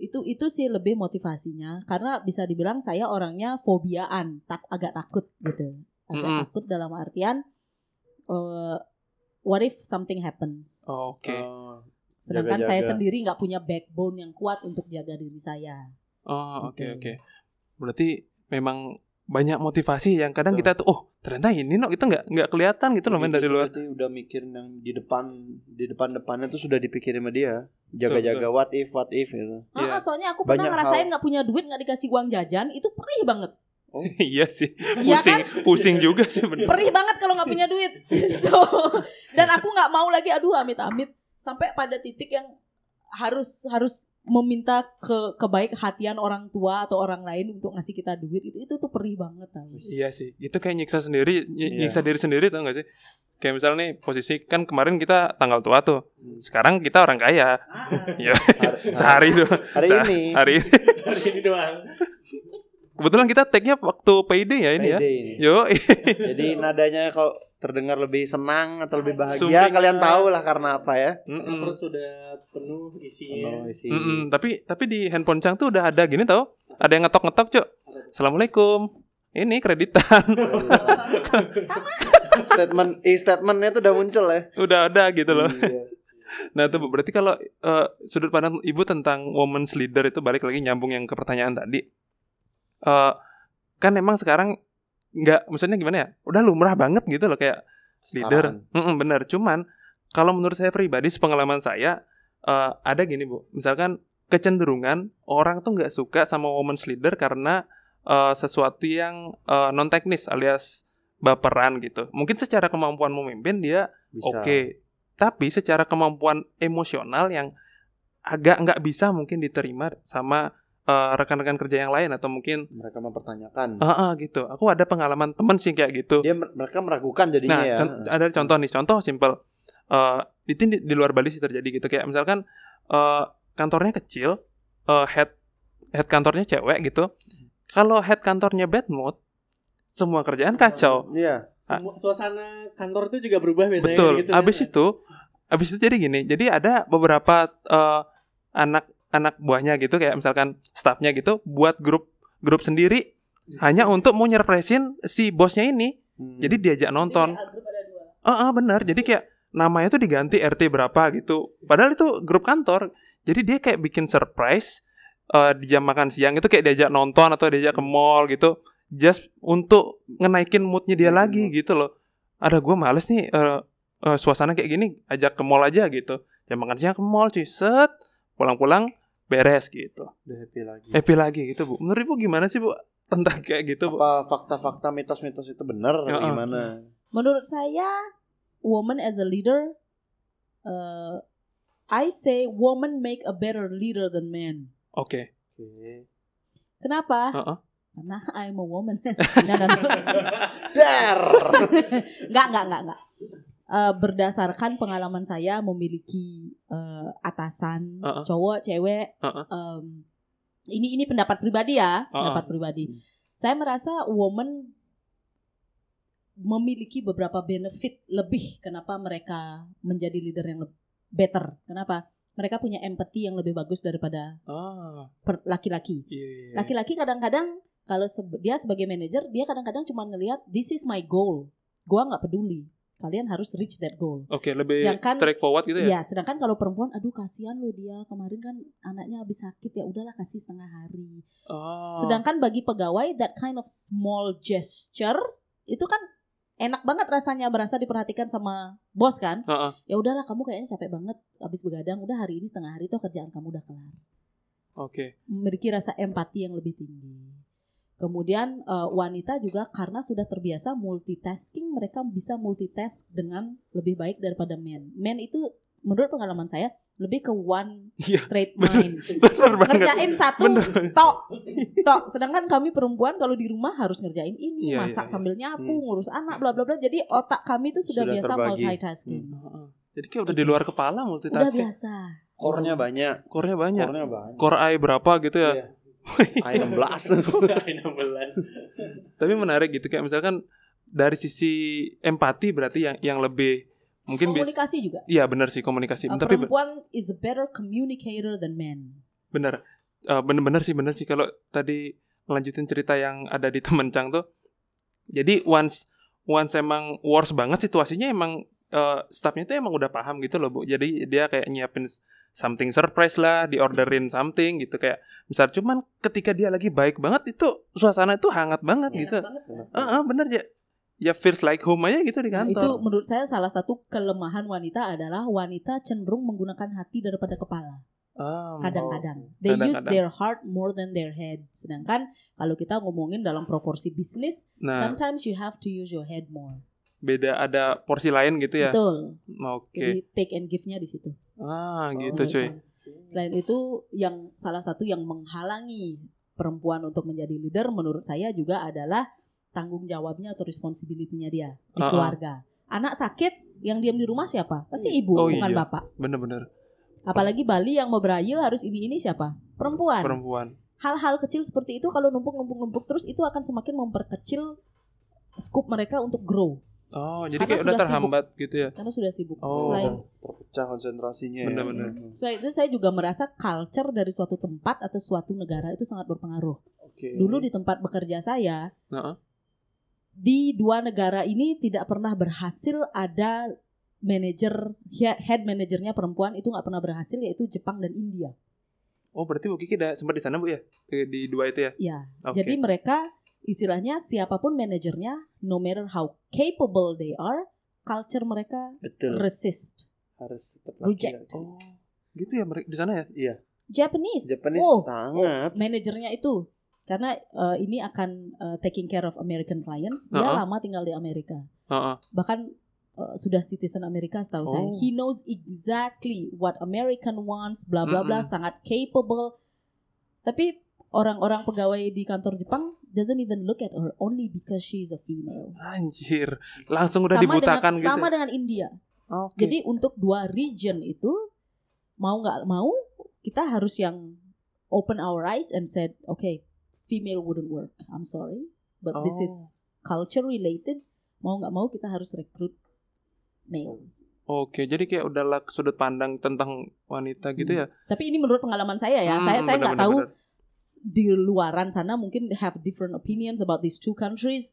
Itu itu sih lebih motivasinya karena bisa dibilang saya orangnya fobiaan, tak agak takut gitu. Agak Mm-mm. takut dalam artian eh, what if something happens. Oh, Oke. Oh, Sedangkan saya jaga-jaga. sendiri nggak punya backbone yang kuat untuk jaga diri saya. Oh, oke Gitu. oke. Berarti memang banyak motivasi yang kadang Betul. kita tuh oh ternyata ini no itu nggak nggak kelihatan gitu loh main dari luar. Berarti udah mikirin yang di depan di depan depannya tuh sudah dipikirin sama dia. Jaga-jaga what if what if gitu. Iya. Ah, soalnya aku Banyak pernah ngerasain hal. nggak punya duit nggak dikasih uang jajan itu perih banget. iya sih. Iya Pusing kan? pusing juga sih bener. Perih banget kalau nggak punya duit. so dan aku nggak mau lagi aduh amit-amit sampai pada titik yang harus harus meminta ke kebaik hatian orang tua atau orang lain untuk ngasih kita duit itu itu tuh perih banget tau. Iya sih. Itu kayak nyiksa sendiri, ny- Iya. nyiksa diri sendiri tau gak sih? Kayak misalnya nih posisi kan kemarin kita tanggal tua tuh. Hmm. Sekarang kita orang kaya. Iya. Hari, Sehari doang. hari ini. Hari ini. Hari ini doang. Kebetulan kita tag-nya waktu payday ya ini ya. Ini. Yo. Jadi nadanya kalau terdengar lebih senang atau lebih bahagia, Sumbing. kalian tahu lah karena apa ya. Karena Mm-mm. perut sudah penuh isinya. Penuh isi. Mm-mm. Tapi tapi di handphone Cang tuh udah ada gini tau. Ada yang ngetok-ngetok, Cok. Assalamualaikum. Ini kreditan. statement e statementnya tuh udah muncul ya. udah ada gitu loh. Iya. Nah, itu berarti kalau eh, sudut pandang Ibu tentang women's leader itu balik lagi nyambung yang ke pertanyaan tadi. Eh kan emang sekarang nggak maksudnya gimana ya? Udah lumrah banget gitu loh kayak leader. Sekarang. Mm-mm, bener. Cuman kalau menurut saya pribadi, pengalaman saya eh, ada gini bu. Misalkan kecenderungan orang tuh nggak suka sama women's leader karena eh, sesuatu yang non teknis alias baperan gitu. Mungkin secara kemampuan memimpin dia oke, tapi secara kemampuan emosional yang agak nggak bisa mungkin diterima sama eh, rekan-rekan kerja yang lain atau mungkin Mereka mempertanyakan. ah ah, gitu. Aku ada pengalaman temen sih kayak gitu. Dia mereka meragukan jadinya Nah, ya. con- ada contoh nih, contoh simpel. Eh itu di, di luar Bali sih terjadi gitu kayak misalkan eh kantornya kecil, eh head head kantornya cewek gitu. Kalau head kantornya bad mood, semua kerjaan kacau. Iya. Semua suasana kantor itu juga berubah biasanya Betul. gitu kan. abis itu, abis itu jadi gini. Jadi ada beberapa eh, anak anak buahnya gitu kayak misalkan staffnya gitu buat grup grup sendiri hanya untuk mau nyerpresin si bosnya ini. Hmm. Jadi diajak nonton. Ah, ah, benar. Jadi kayak namanya tuh diganti RT berapa gitu. Padahal itu grup kantor. Jadi dia kayak bikin surprise eh, di jam makan siang itu kayak diajak nonton atau diajak ke mall gitu. Just untuk ngenaikin moodnya dia lagi gitu loh. Ada gue males nih eh, eh, suasana kayak gini ajak ke mall aja gitu. Jam makan siang ke mall cuy. Set. Pulang-pulang beres gitu. Udah happy lagi. Happy lagi gitu bu. Menurut ibu gimana sih bu tentang kayak gitu bu? Apa fakta-fakta mitos-mitos itu benar Ya, atau gimana? Menurut saya, woman as a leader, uh, I say woman make a better leader than man. Oke. Oke. Kenapa? Heeh. Karena I'm a woman. Nggak, nggak, nggak. Dar. Nggak, nggak, nggak, nggak. Eh, berdasarkan pengalaman saya memiliki eh, atasan Heeh. cowok, cewek, Heeh. em, ini ini pendapat pribadi ya, Heeh. pendapat pribadi. Saya merasa woman memiliki beberapa benefit lebih kenapa mereka menjadi leader yang better. Kenapa? Mereka punya empati yang lebih bagus daripada Ah, per- laki-laki. iya. Laki-laki kadang-kadang kalau sebe- dia sebagai manajer, dia kadang-kadang cuma ngelihat this is my goal. Gua nggak peduli. Kalian harus reach that goal. Oke, lebih Sedangkan- straightforward gitu ya? Ya, sedangkan kalau perempuan, aduh kasihan loh dia kemarin kan anaknya habis sakit ya udahlah kasih setengah hari. Oh. Sedangkan bagi pegawai that kind of small gesture itu kan enak banget rasanya berasa diperhatikan sama bos kan. Heeh. Ya udahlah kamu kayaknya capek banget habis begadang, udah hari ini setengah hari tuh kerjaan kamu udah kelar. Oke. Memiliki rasa empati yang lebih tinggi. Kemudian eh, wanita juga karena sudah terbiasa multitasking, mereka bisa multitask dengan lebih baik daripada men. Men itu menurut pengalaman saya lebih ke one Iya. straight mind. Bener banget. Ngerjain satu Bener. tok tok sedangkan kami perempuan kalau di rumah harus ngerjain ini Iya, masak iya, iya. sambil nyapu Hmm. ngurus anak bla bla bla jadi otak kami itu sudah, Sudah biasa terbagi. multitasking Heeh. Jadi kayak udah di luar kepala udah multitasking. biasa Core-nya banyak. Core-nya banyak. Core-nya banyak. Core i berapa gitu ya. Iya. I16. Tapi menarik gitu kayak misalkan dari sisi empati berarti yang yang lebih mungkin komunikasi juga Iya benar sih komunikasi. Uh, Tapi perempuan is a better communicator than men benar. Eh, bener-bener sih bener sih kalau tadi melanjutin cerita yang ada di temen Cang tuh. Jadi once once emang worse banget situasinya emang eh, staffnya tuh emang udah paham gitu loh bu. Jadi dia kayak nyiapin something surprise lah, diorderin something gitu kayak misal cuman ketika dia lagi baik banget itu suasana itu hangat banget Enak gitu. banget. Ah, ah, bener ya. Ya feels like home aja gitu di Nah, kantor. itu menurut saya salah satu kelemahan wanita adalah wanita cenderung menggunakan hati daripada kepala Ah, kadang-kadang they use Kadang-kadang. their heart more than their head sedangkan kalau kita ngomongin dalam proporsi bisnis Nah, sometimes you have to use your head more beda ada porsi lain gitu ya. betul Oke. jadi take and give-nya di situ Ah, gitu Menurut cuy. Selain itu yang salah satu yang menghalangi perempuan untuk menjadi leader menurut saya juga adalah tanggung jawabnya atau responsibility-nya dia di Ah, ah. keluarga. Anak sakit yang diam di rumah siapa? Pasti ibu, Oh, bukan iya. bapak. Bener-bener Apalagi Bali yang mau berayu harus ini ini siapa? Perempuan. perempuan. Hal-hal kecil seperti itu kalau numpuk-numpuk-numpuk terus itu akan semakin memperkecil scope mereka untuk grow Oh, jadi Karena kayak udah sudah sibuk. terhambat gitu ya. karena sudah sibuk. Oh. Selain Terpecah konsentrasinya. ya. Bener-bener. selain itu saya juga merasa culture dari suatu tempat atau suatu negara itu sangat berpengaruh. Oke. Dulu di tempat bekerja saya, Heeh. di dua negara ini tidak pernah berhasil ada manajer he- head manajernya perempuan itu nggak pernah berhasil yaitu Jepang dan India. Oh, berarti Bu Kiki udah sempat di sana Bu ya? Di, di dua itu ya? Ya, Oke. jadi mereka istilahnya siapa pun manajernya, no matter how capable they are, culture mereka Betul. resist. Harus tetap Reject. Oh, gitu ya mereka di sana ya? Iya. Japanese, Japanese oh, sangat. manajernya itu karena eh, ini akan eh, taking care of American clients, dia Uh-uh. lama tinggal di Amerika. Heeh. bahkan uh, sudah citizen Amerika setahu saya. Oh. He knows exactly what American wants, bla bla bla, Mm-mm. sangat capable. Tapi orang-orang pegawai di kantor Jepang doesn't even look at her only because she's a female. Anjir, langsung udah sama dibutakan dengan, gitu. Sama ya? dengan India. Oke. Jadi untuk dua region itu mau nggak mau kita harus yang open our eyes and said, okay, female wouldn't work. I'm sorry, but this Oh. is culture related. Mau nggak mau kita harus rekrut male. Oke, jadi kayak udah lah sudut pandang tentang wanita gitu ya. Tapi ini menurut pengalaman saya ya. Hmm, saya saya nggak tahu benar, s- di luaran sana mungkin have different opinions about these two countries.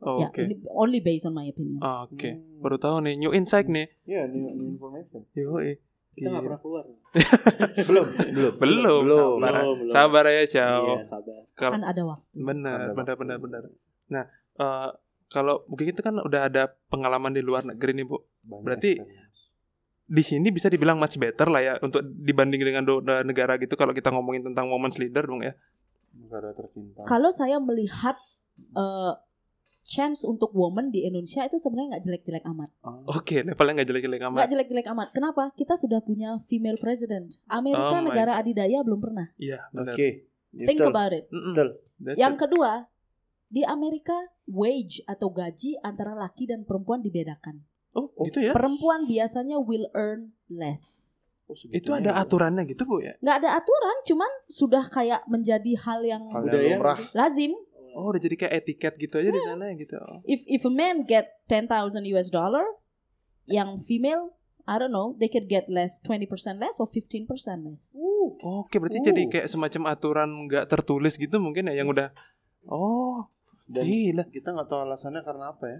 Ya, Oke. ini only based on my opinion. Ah, Oke, Hmm. baru tahu nih new insight nih. Iya, new, new information. Yoi. Kita nggak Gila. pernah keluar. belum, belum. Belum, Belum. sabar. Belum, belum. Sabar ya, Ciao. Iya, sabar. Kalau Kan ada waktu. benar, benar, benar, benar. Nah, eh, kalau mungkin kita kan udah ada pengalaman di luar negeri nih, Bu. Banyak Berarti-. Di sini bisa dibilang much better lah ya untuk dibanding dengan negara gitu kalau kita ngomongin tentang women's leader dong ya. negara tercinta. Kalau saya melihat eh, chance untuk woman di Indonesia itu sebenarnya nggak jelek-jelek amat. Ah, Oke, levelnya nggak jelek-jelek amat. Nggak jelek-jelek amat. Kenapa? Kita sudah punya female president. Amerika Oh negara adidaya belum pernah. Iya, benar. Oke. Think Betul. about it. Mm-mm. Betul. That's Yang it. kedua, di Amerika wage atau gaji antara laki dan perempuan dibedakan. Oh, gitu ya. Perempuan biasanya will earn less. Oh, Itu ada ya. aturannya gitu, Bu ya? Nggak ada aturan, cuman sudah kayak menjadi hal yang Budaya lazim. Oh, udah jadi kayak etiket gitu aja di sana gitu. If if a man get 10,000 US dollar, yang female I don't know, they could get less 20% less or 15% less. Oke, berarti Uh. jadi kayak semacam aturan nggak tertulis gitu mungkin ya yang udah Oh, Dan gila. kita nggak tahu alasannya karena apa ya.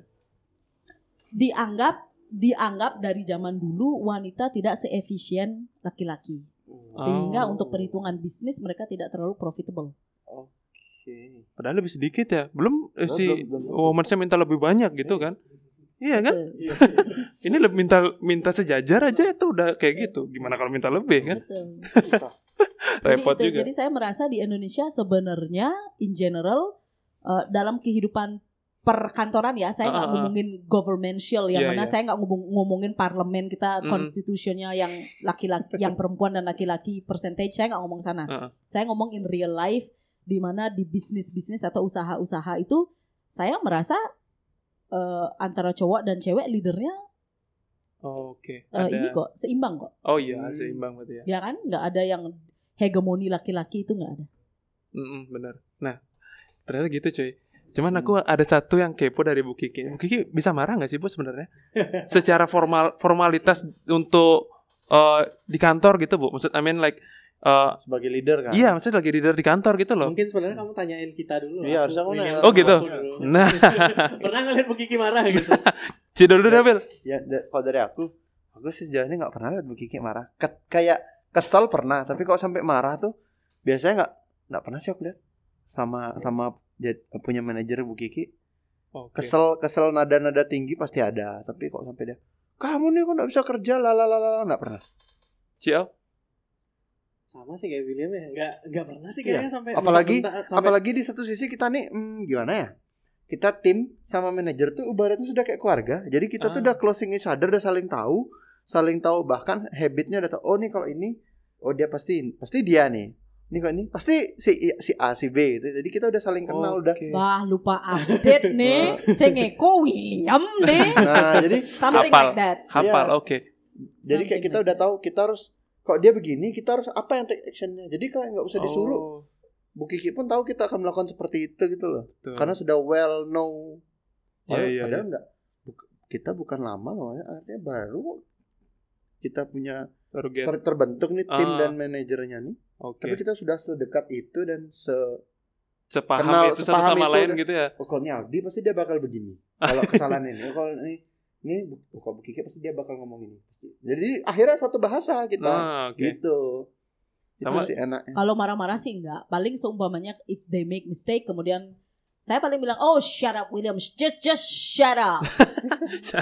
Dianggap dianggap dari zaman dulu wanita tidak seefisien laki-laki. Sehingga Oh. untuk perhitungan bisnis mereka tidak terlalu profitable. Oke. Padahal lebih sedikit ya. Belum eh, si woman-nya minta lebih banyak gitu kan. Iya kan? Betul. Ini lebih minta minta sejajar aja itu udah kayak gitu. Gimana kalau minta lebih kan? Betul. Repot jadi, itu, juga. jadi saya merasa di Indonesia sebenarnya in general eh, dalam kehidupan perkantoran ya, saya nggak ah, ah. ngomongin governmental yang Iya, mana iya. saya nggak ngomong ngomongin parlemen kita Mm. konstitusinya yang laki-laki yang perempuan dan laki-laki percentage saya nggak ngomong sana. Ah, ah. Saya ngomong in real life di mana di bisnis-bisnis atau usaha-usaha itu saya merasa eh, antara cowok dan cewek leadernya Oke. eh, Ada- ini kok seimbang kok. Oh iya, Hmm. seimbang berarti ya. Ya kan? nggak ada yang hegemoni laki-laki itu nggak ada. Mm-mm, benar. Nah, ternyata gitu cuy. Cuman aku ada satu yang kepo dari Bu Kiki. Bu Kiki bisa marah nggak sih Bu sebenarnya? Secara formal formalitas untuk eh, di kantor gitu Bu. Maksud I mean like eh, Sebagai leader kan. iya, maksudnya lagi leader di kantor gitu loh. Mungkin sebenarnya kamu tanyain kita dulu. Iya, harusnya aku nanya. Oh, gitu? Nah, Pernah ngeliat Bu Kiki marah gitu? Cidol dulu dah, Bel. Ya, kalau dari aku, aku sih sejauh ini nggak pernah lihat Bu Kiki marah. Ke- kayak kesel pernah, tapi kalau sampai marah tuh biasanya nggak nggak pernah sih aku lihat. Sama sama punya manajer Bu Kiki. Oke. Kesel kesel nada-nada tinggi pasti ada, tapi kok sampai dia kamu nih kok nggak bisa kerja lalalala nggak pernah. Ciao. Sama sih kayak William ya. Nggak, nggak pernah sih Iya. kayaknya sampai Apalagi- sampai Apalagi di satu sisi kita nih hmm, gimana ya? Kita tim sama manajer tuh ibaratnya sudah kayak keluarga. Jadi kita tuh Ah. udah closing each other, udah saling tahu, saling tahu bahkan habitnya udah tahu. Oh nih kalau ini, oh dia pasti pasti dia nih. Ini kok ini pasti si si A si B gitu. Jadi kita udah saling kenal udah. Oke. Wah lupa update nih. Saya ngeko William nih. Nah, jadi Something Hafal. like that. Hafal, Iya. oke. jadi kayak kita udah tahu kita harus kok dia begini, kita harus apa yang take actionnya. Jadi kalau nggak usah disuruh, Oh, Bu Kiki pun tahu kita akan melakukan seperti itu gitu loh. betul. Karena sudah well know. Iya, Padahal, iya, padahal enggak. Kita bukan lama loh, artinya baru kita punya ter- terbentuk nih tim Ah. dan manajernya nih. Oke. Tapi kita sudah sedekat itu dan se Sepaham kenal- itu satu sepaham sama itu lain gitu ya. oh kalau ini Aldi pasti dia bakal begini. Kalau kesalahan ini, oh, kalau ini ini Bu- oh, kalau Kiki pasti dia bakal ngomong ini. Jadi akhirnya satu bahasa kita. Nah, oke. Gitu. Sama- itu sih enaknya. Kalau marah-marah sih enggak. Paling seumpamanya if they make mistake kemudian saya paling bilang, oh shut up William, just just shut up.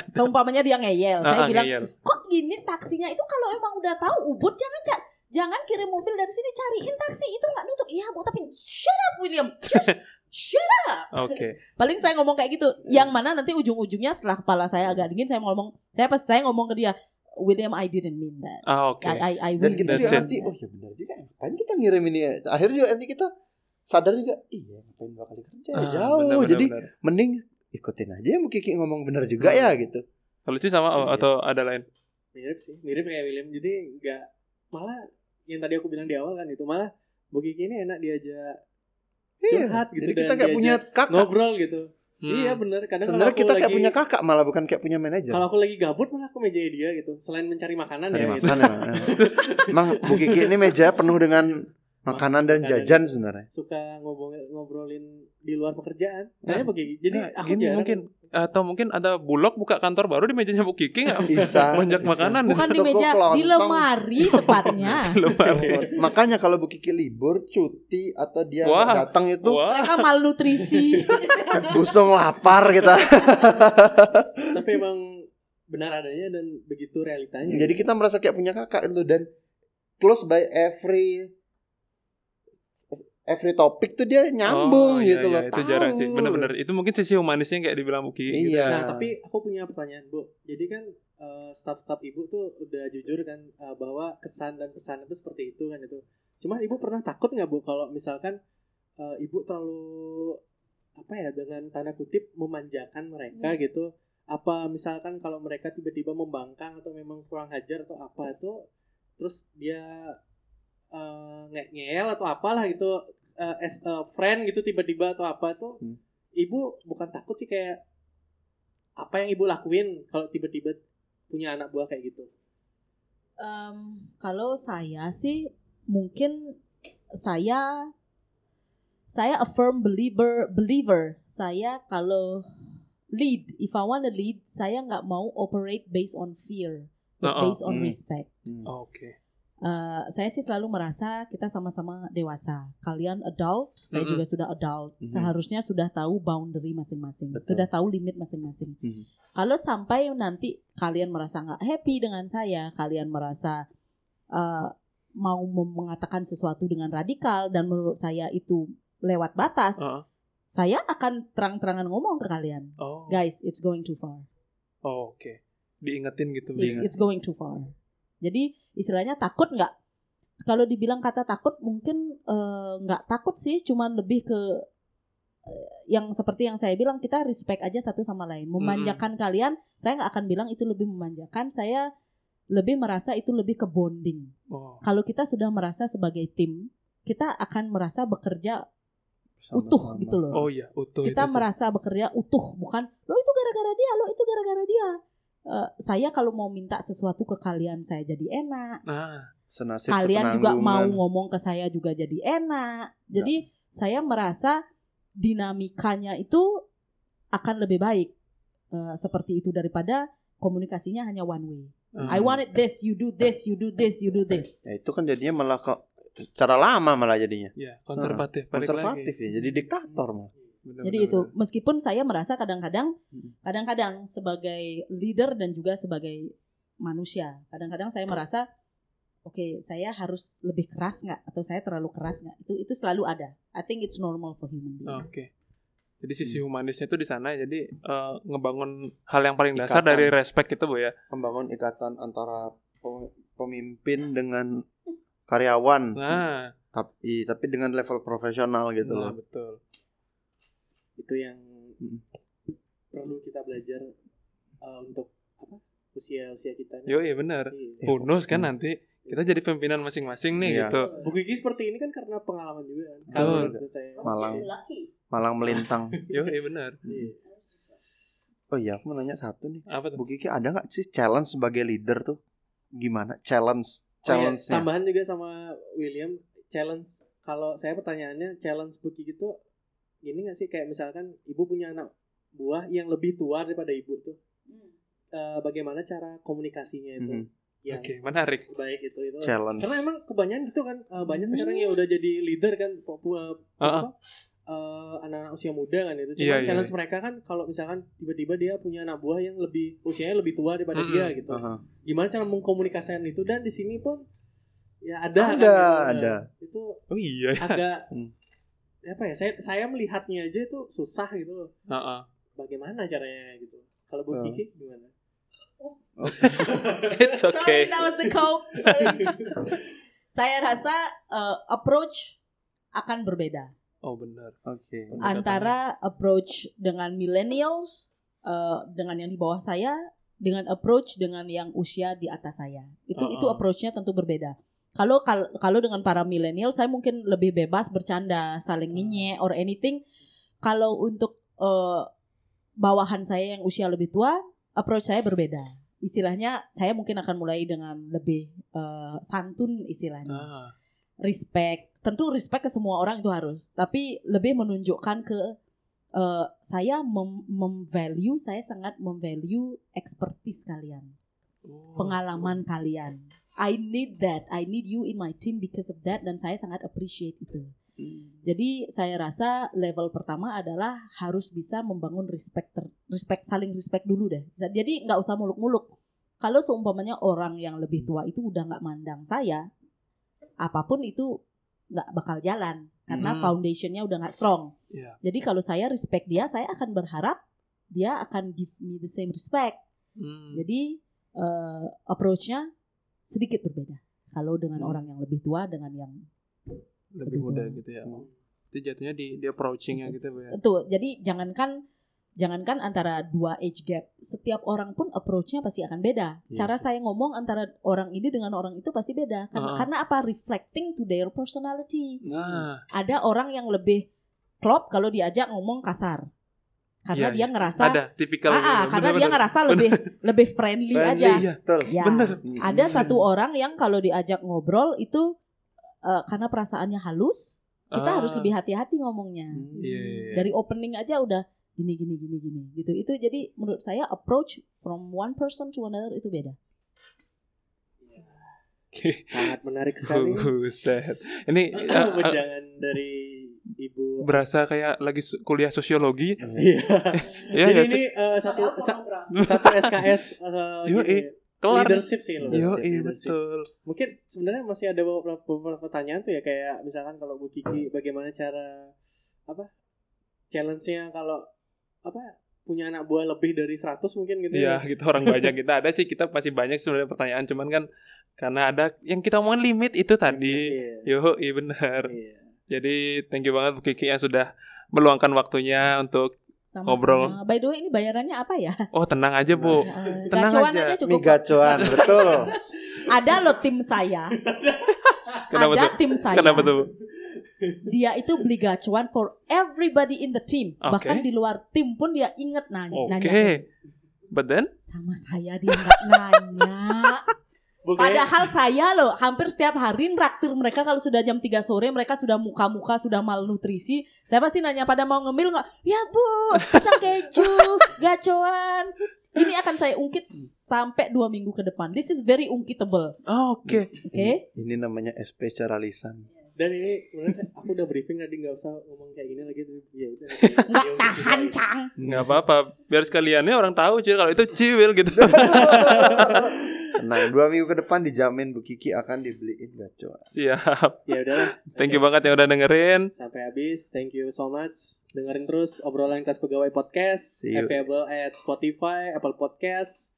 Seumpamanya dia ngeyel, saya Ah, bilang, ngeyel. kok gini taksinya itu kalau emang udah tahu ubud jangan ca- jangan kirim mobil dari sini cariin taksi itu nggak nutup. Iya bu, tapi shut up William, just shut up. Oke. Paling saya ngomong kayak gitu. Yang mana nanti ujung-ujungnya setelah kepala saya agak dingin saya ngomong, saya pas saya ngomong ke dia, William I didn't mean that. Ah, oke. I I, I Dan kita juga it. ngerti, oh ya benar juga. Ngapain kita ngirim ini ya. akhirnya juga nanti kita sadar juga iya ngapain dua kali kerja ya, Ah, jauh benar, benar, jadi benar. mending ikutin aja Bu Kiki ngomong bener juga Hmm. ya gitu kalau Ci sama oh, atau ada lain mirip sih mirip kayak William jadi nggak malah yang tadi aku bilang di awal kan itu malah Bu Kiki ini enak diajak curhat gitu Iya, jadi kita dan kayak punya kakak ngobrol gitu Hmm. iya bener kadang kalau sebenarnya aku kita lagi kayak punya kakak malah bukan kayak punya manajer kalau aku lagi gabut malah aku mejanya dia gitu selain mencari makanan Cari ya gitu. makan ya. Emang Bu Kiki ini meja penuh dengan makanan dan Makanan. jajan sebenarnya. suka ngobrol ngobrolin di luar pekerjaan Nah, kayaknya begini jadi Nah, aku gini jarang mungkin atau mungkin ada bulog buka kantor baru di mejanya Bu Kiki nggak Bisa. banyak bisa. makanan Bukan di meja, di lemari tepatnya. lemari Makanya kalau Bu Kiki libur, cuti atau dia Wah. datang itu wah Mereka malnutrisi. busung lapar kita. tapi emang benar adanya dan begitu realitanya Jadi kita merasa kayak punya kakak itu dan close by every every topik tuh dia nyambung Oh, iya, gitu iya, loh. itu jarang sih bener-bener itu mungkin sisi humanisnya kayak dibilang Bu Kiki gitu. Iya. Nah, tapi aku punya pertanyaan, Bu. Jadi kan eh, staff-staff Ibu tuh udah jujur kan eh, bahwa kesan dan pesan itu seperti itu kan itu. Cuma Ibu pernah takut nggak, Bu, kalau misalkan eh, Ibu terlalu apa ya dengan tanda kutip memanjakan mereka Hmm. gitu. Apa misalkan kalau mereka tiba-tiba membangkang atau memang kurang hajar atau apa itu terus dia eh, nge- ngeyel atau apalah gitu eh, as a friend gitu tiba-tiba atau apa tuh Hmm. ibu bukan takut sih kayak apa yang ibu lakuin kalau tiba-tiba punya anak buah kayak gitu Em, kalau saya sih mungkin saya saya a firm believer believer saya kalau lead if I wanna lead saya nggak mau operate based on fear but Uh-uh. based on Hmm. respect Hmm. oke Eh, saya sih selalu merasa kita sama-sama dewasa. Kalian adult, saya Mm-mm. juga sudah adult. Mhm. Seharusnya sudah tahu boundary masing-masing, sudah tahu limit masing-masing. Mhm. Kalau sampai nanti kalian merasa nggak happy dengan saya, kalian merasa eh, mau mengatakan sesuatu dengan radikal dan menurut saya itu lewat batas, Uh-uh. saya akan terang-terangan ngomong ke kalian, oh guys, it's going too far. Oh, oke diingetin gitu It's, it's going too far. Jadi istilahnya takut nggak? Kalau dibilang kata takut mungkin eh, nggak takut sih, cuman lebih ke eh, yang seperti yang saya bilang kita respect aja satu sama lain. Memanjakan kalian, saya nggak akan bilang itu lebih memanjakan. Saya lebih merasa itu lebih ke bonding. oh Kalau kita sudah merasa sebagai tim, kita akan merasa bekerja utuh Sama-sama. gitu loh. oh iya utuh kita itu merasa bekerja utuh, bukan lo itu gara-gara dia, lo itu gara-gara dia. Eh, saya kalau mau minta sesuatu ke kalian saya jadi enak. nah Senasib kalian juga mau ngomong ke saya juga jadi enak. Jadi saya merasa dinamikanya itu akan lebih baik eh, seperti itu daripada komunikasinya hanya one way. Hmm. I wanted this, you do this, you do this, you do this. Ya itu kan jadinya malah kok cara lama malah jadinya. ya konservatif balik Konservatif lagi ya, jadi diktator malah. Bener, Jadi itu meskipun saya merasa kadang-kadang Hmm. kadang-kadang sebagai leader dan juga sebagai manusia, kadang-kadang saya merasa oke, saya harus lebih keras nggak atau saya terlalu keras nggak? Itu itu selalu ada. I think it's normal for human being. Oke. Jadi sisi Hmm. humanisnya itu di sana. Jadi eh, ngebangun hal yang paling dasar Ikatan. dari respect itu bu ya. Membangun ikatan antara pem- pemimpin dengan karyawan. Nah, Tapi tapi dengan level profesional gitu nah loh. betul. Itu yang Hmm. perlu kita belajar eh, untuk apa usia usia kita nih. Yo iya benar. Iya. Bonus kan Hmm. nanti kita jadi pimpinan masing-masing nih Iya. gitu. Bu Gigi seperti ini kan karena pengalaman juga kan. Kalau. Malang. Malang melintang. Yo iya benar. Iya. Oh iya, aku mau nanya satu nih. Apa tuh? Bu ada nggak sih challenge sebagai leader tuh? Gimana? Challenge, Oh iya, challenge-nya. tambahan juga sama William challenge kalau saya pertanyaannya challenge Bu Kiki itu gini nggak sih kayak misalkan ibu punya anak buah yang lebih tua daripada ibu tuh Eh, bagaimana cara komunikasinya itu Mhm. yang Oke, menarik. baik itu itu Challenge. karena emang kebanyakan gitu kan eh, banyak sekarang yang udah jadi leader kan po- po- eh, Ah, apa, eh, anak-anak usia muda kan itu Iya, cuma iya, challenge iya. mereka kan kalau misalkan tiba-tiba dia punya anak buah yang lebih usianya lebih tua daripada Mm-mm. dia gitu Aha. gimana cara mengkomunikasikan itu dan di sini pun ya ada kan, Ada, gitu. ada. itu Oh iya. ya. agak Hmm. Apa ya saya saya melihatnya aja itu susah gitu loh Heeh. bagaimana caranya gitu kalau Bu Oh. Kiki gimana It's okay. Sorry, that was the coke. Sorry. saya rasa eh, approach akan berbeda Oh benar. Oke. Pendekatannya. antara approach dengan millennials eh, dengan yang di bawah saya dengan approach dengan yang usia di atas saya itu itu Uh-uh. approachnya tentu berbeda kalau kal- kalau dengan para milenial saya mungkin lebih bebas bercanda saling ngenyek or anything. Kalau untuk eh, bawahan saya yang usia lebih tua approach saya berbeda. Istilahnya saya mungkin akan mulai dengan lebih eh, santun istilahnya. Ah, respect. Tentu respect ke semua orang itu harus. Tapi lebih menunjukkan ke eh, saya mem memvalue saya sangat memvalue expertise kalian. Oh. pengalaman kalian I need that. I need you in my team because of that. Dan saya sangat appreciate itu. Jadi saya rasa level pertama adalah harus bisa membangun respect ter- respect saling respect dulu deh. Jadi nggak usah muluk-muluk. Kalau seumpamanya orang yang lebih tua itu udah nggak mandang saya apa pun itu nggak bakal jalan. Karena Hmm. foundationnya udah nggak strong. Iya. jadi kalau saya respect dia saya akan berharap dia akan give me the same respect. Hmm. jadi eh, approach-nya sedikit berbeda kalau dengan Hmm. orang yang lebih tua dengan yang lebih muda gitu ya. Itu jatuhnya di di approachingnya gitu ya. Tentu. Jadi jangankan jangankan antara dua age gap, setiap orang pun approach-nya pasti akan beda. Iya. Cara saya ngomong antara orang ini dengan orang itu pasti beda. Karena, Ah. karena apa? Reflecting to their personality. Nah, Ada orang yang lebih klop kalau diajak ngomong kasar. Karena Iya, dia iya. ngerasa ada tipikal Ah, ah, gitu. karena dia Bener-bener. ngerasa lebih lebih friendly, Friendly, aja. Iya. Betul. Ya. Bener. Ada satu orang yang kalau diajak ngobrol itu eh, karena perasaannya halus, kita Ah, harus lebih hati-hati ngomongnya. Hmm. Iya, iya, iya. Dari opening aja udah gini gini gini gini gitu. Itu jadi menurut saya approach from one person to another itu beda. Oke. Sangat menarik sekali. Buset. Ini eh, Wejangan dari ibu. berasa kayak lagi kuliah sosiologi. Iya. Ya, Jadi ya, ini eh, satu sa- satu SKS eh, Yo, eh, kelar. leadership sih Yo, leadership, iya leadership. betul. Mungkin sebenarnya masih ada beberapa, beberapa pertanyaan tuh ya kayak misalkan kalau Bu Kiki bagaimana cara apa challenge-nya kalau apa punya anak buah lebih dari 100 mungkin gitu Iya, ya. kita orang banyak kita ada sih kita masih banyak sebenarnya pertanyaan cuman kan karena ada yang kita omongin limit itu tadi. Iya. Yo, iya benar. Iya. Jadi thank you banget Bu Kiki yang sudah meluangkan waktunya untuk Sama-sama. Ngobrol. By the way ini bayarannya apa ya? oh tenang aja Bu. Eh, Tenang aja. aja cukup. Mie gacoan, betul. Ada loh tim saya. Kenapa ada tuh? tim saya. Kenapa tuh? Bu? Dia itu beli gacuan for everybody in the team. Oke. Bahkan di luar tim pun dia inget nanya. Oke. nanya. But then Sama saya dia nggak nanya. Bu, kayak- Padahal saya loh hampir setiap hari nraktir mereka kalau sudah jam 3 sore mereka sudah muka-muka sudah malnutrisi. Saya pasti nanya pada mau ngemil nggak? Ya bu, pisang keju, gacoan. Ini akan saya ungkit sampai dua minggu ke depan. This is very unkitable. oh, oke. Oke? Ini namanya SP secara lisan. Dan ini sebenarnya aku udah briefing tadi nggak usah ngomong kayak gini lagi. Ya udah. Nggak Ya udah, tahan. Cang. Nggak apa-apa. Biar sekaliannya orang tahu cuy kalau itu ciwil gitu. Tenang, dua minggu ke depan dijamin Bu Kiki akan dibeliin gacoan. Siap. Ya udahlah. Thank you banget yang udah dengerin. Sampai habis. Thank you so much. Dengerin terus obrolan kelas pegawai podcast. See you. Available at Spotify, Apple Podcast,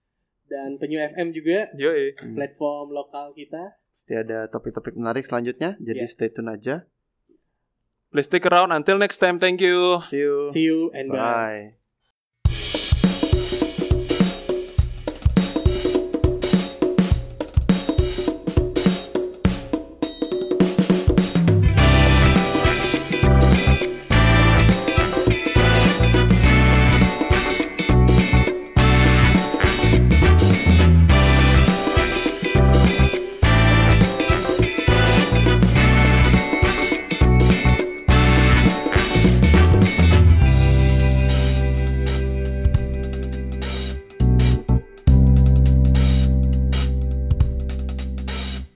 dan Penyu FM juga. Yoi. Platform lokal kita. Pasti ada topik-topik menarik selanjutnya, jadi Iya. stay tune aja. Please stick around until next time. Thank you. See you. See you and bye. Bye.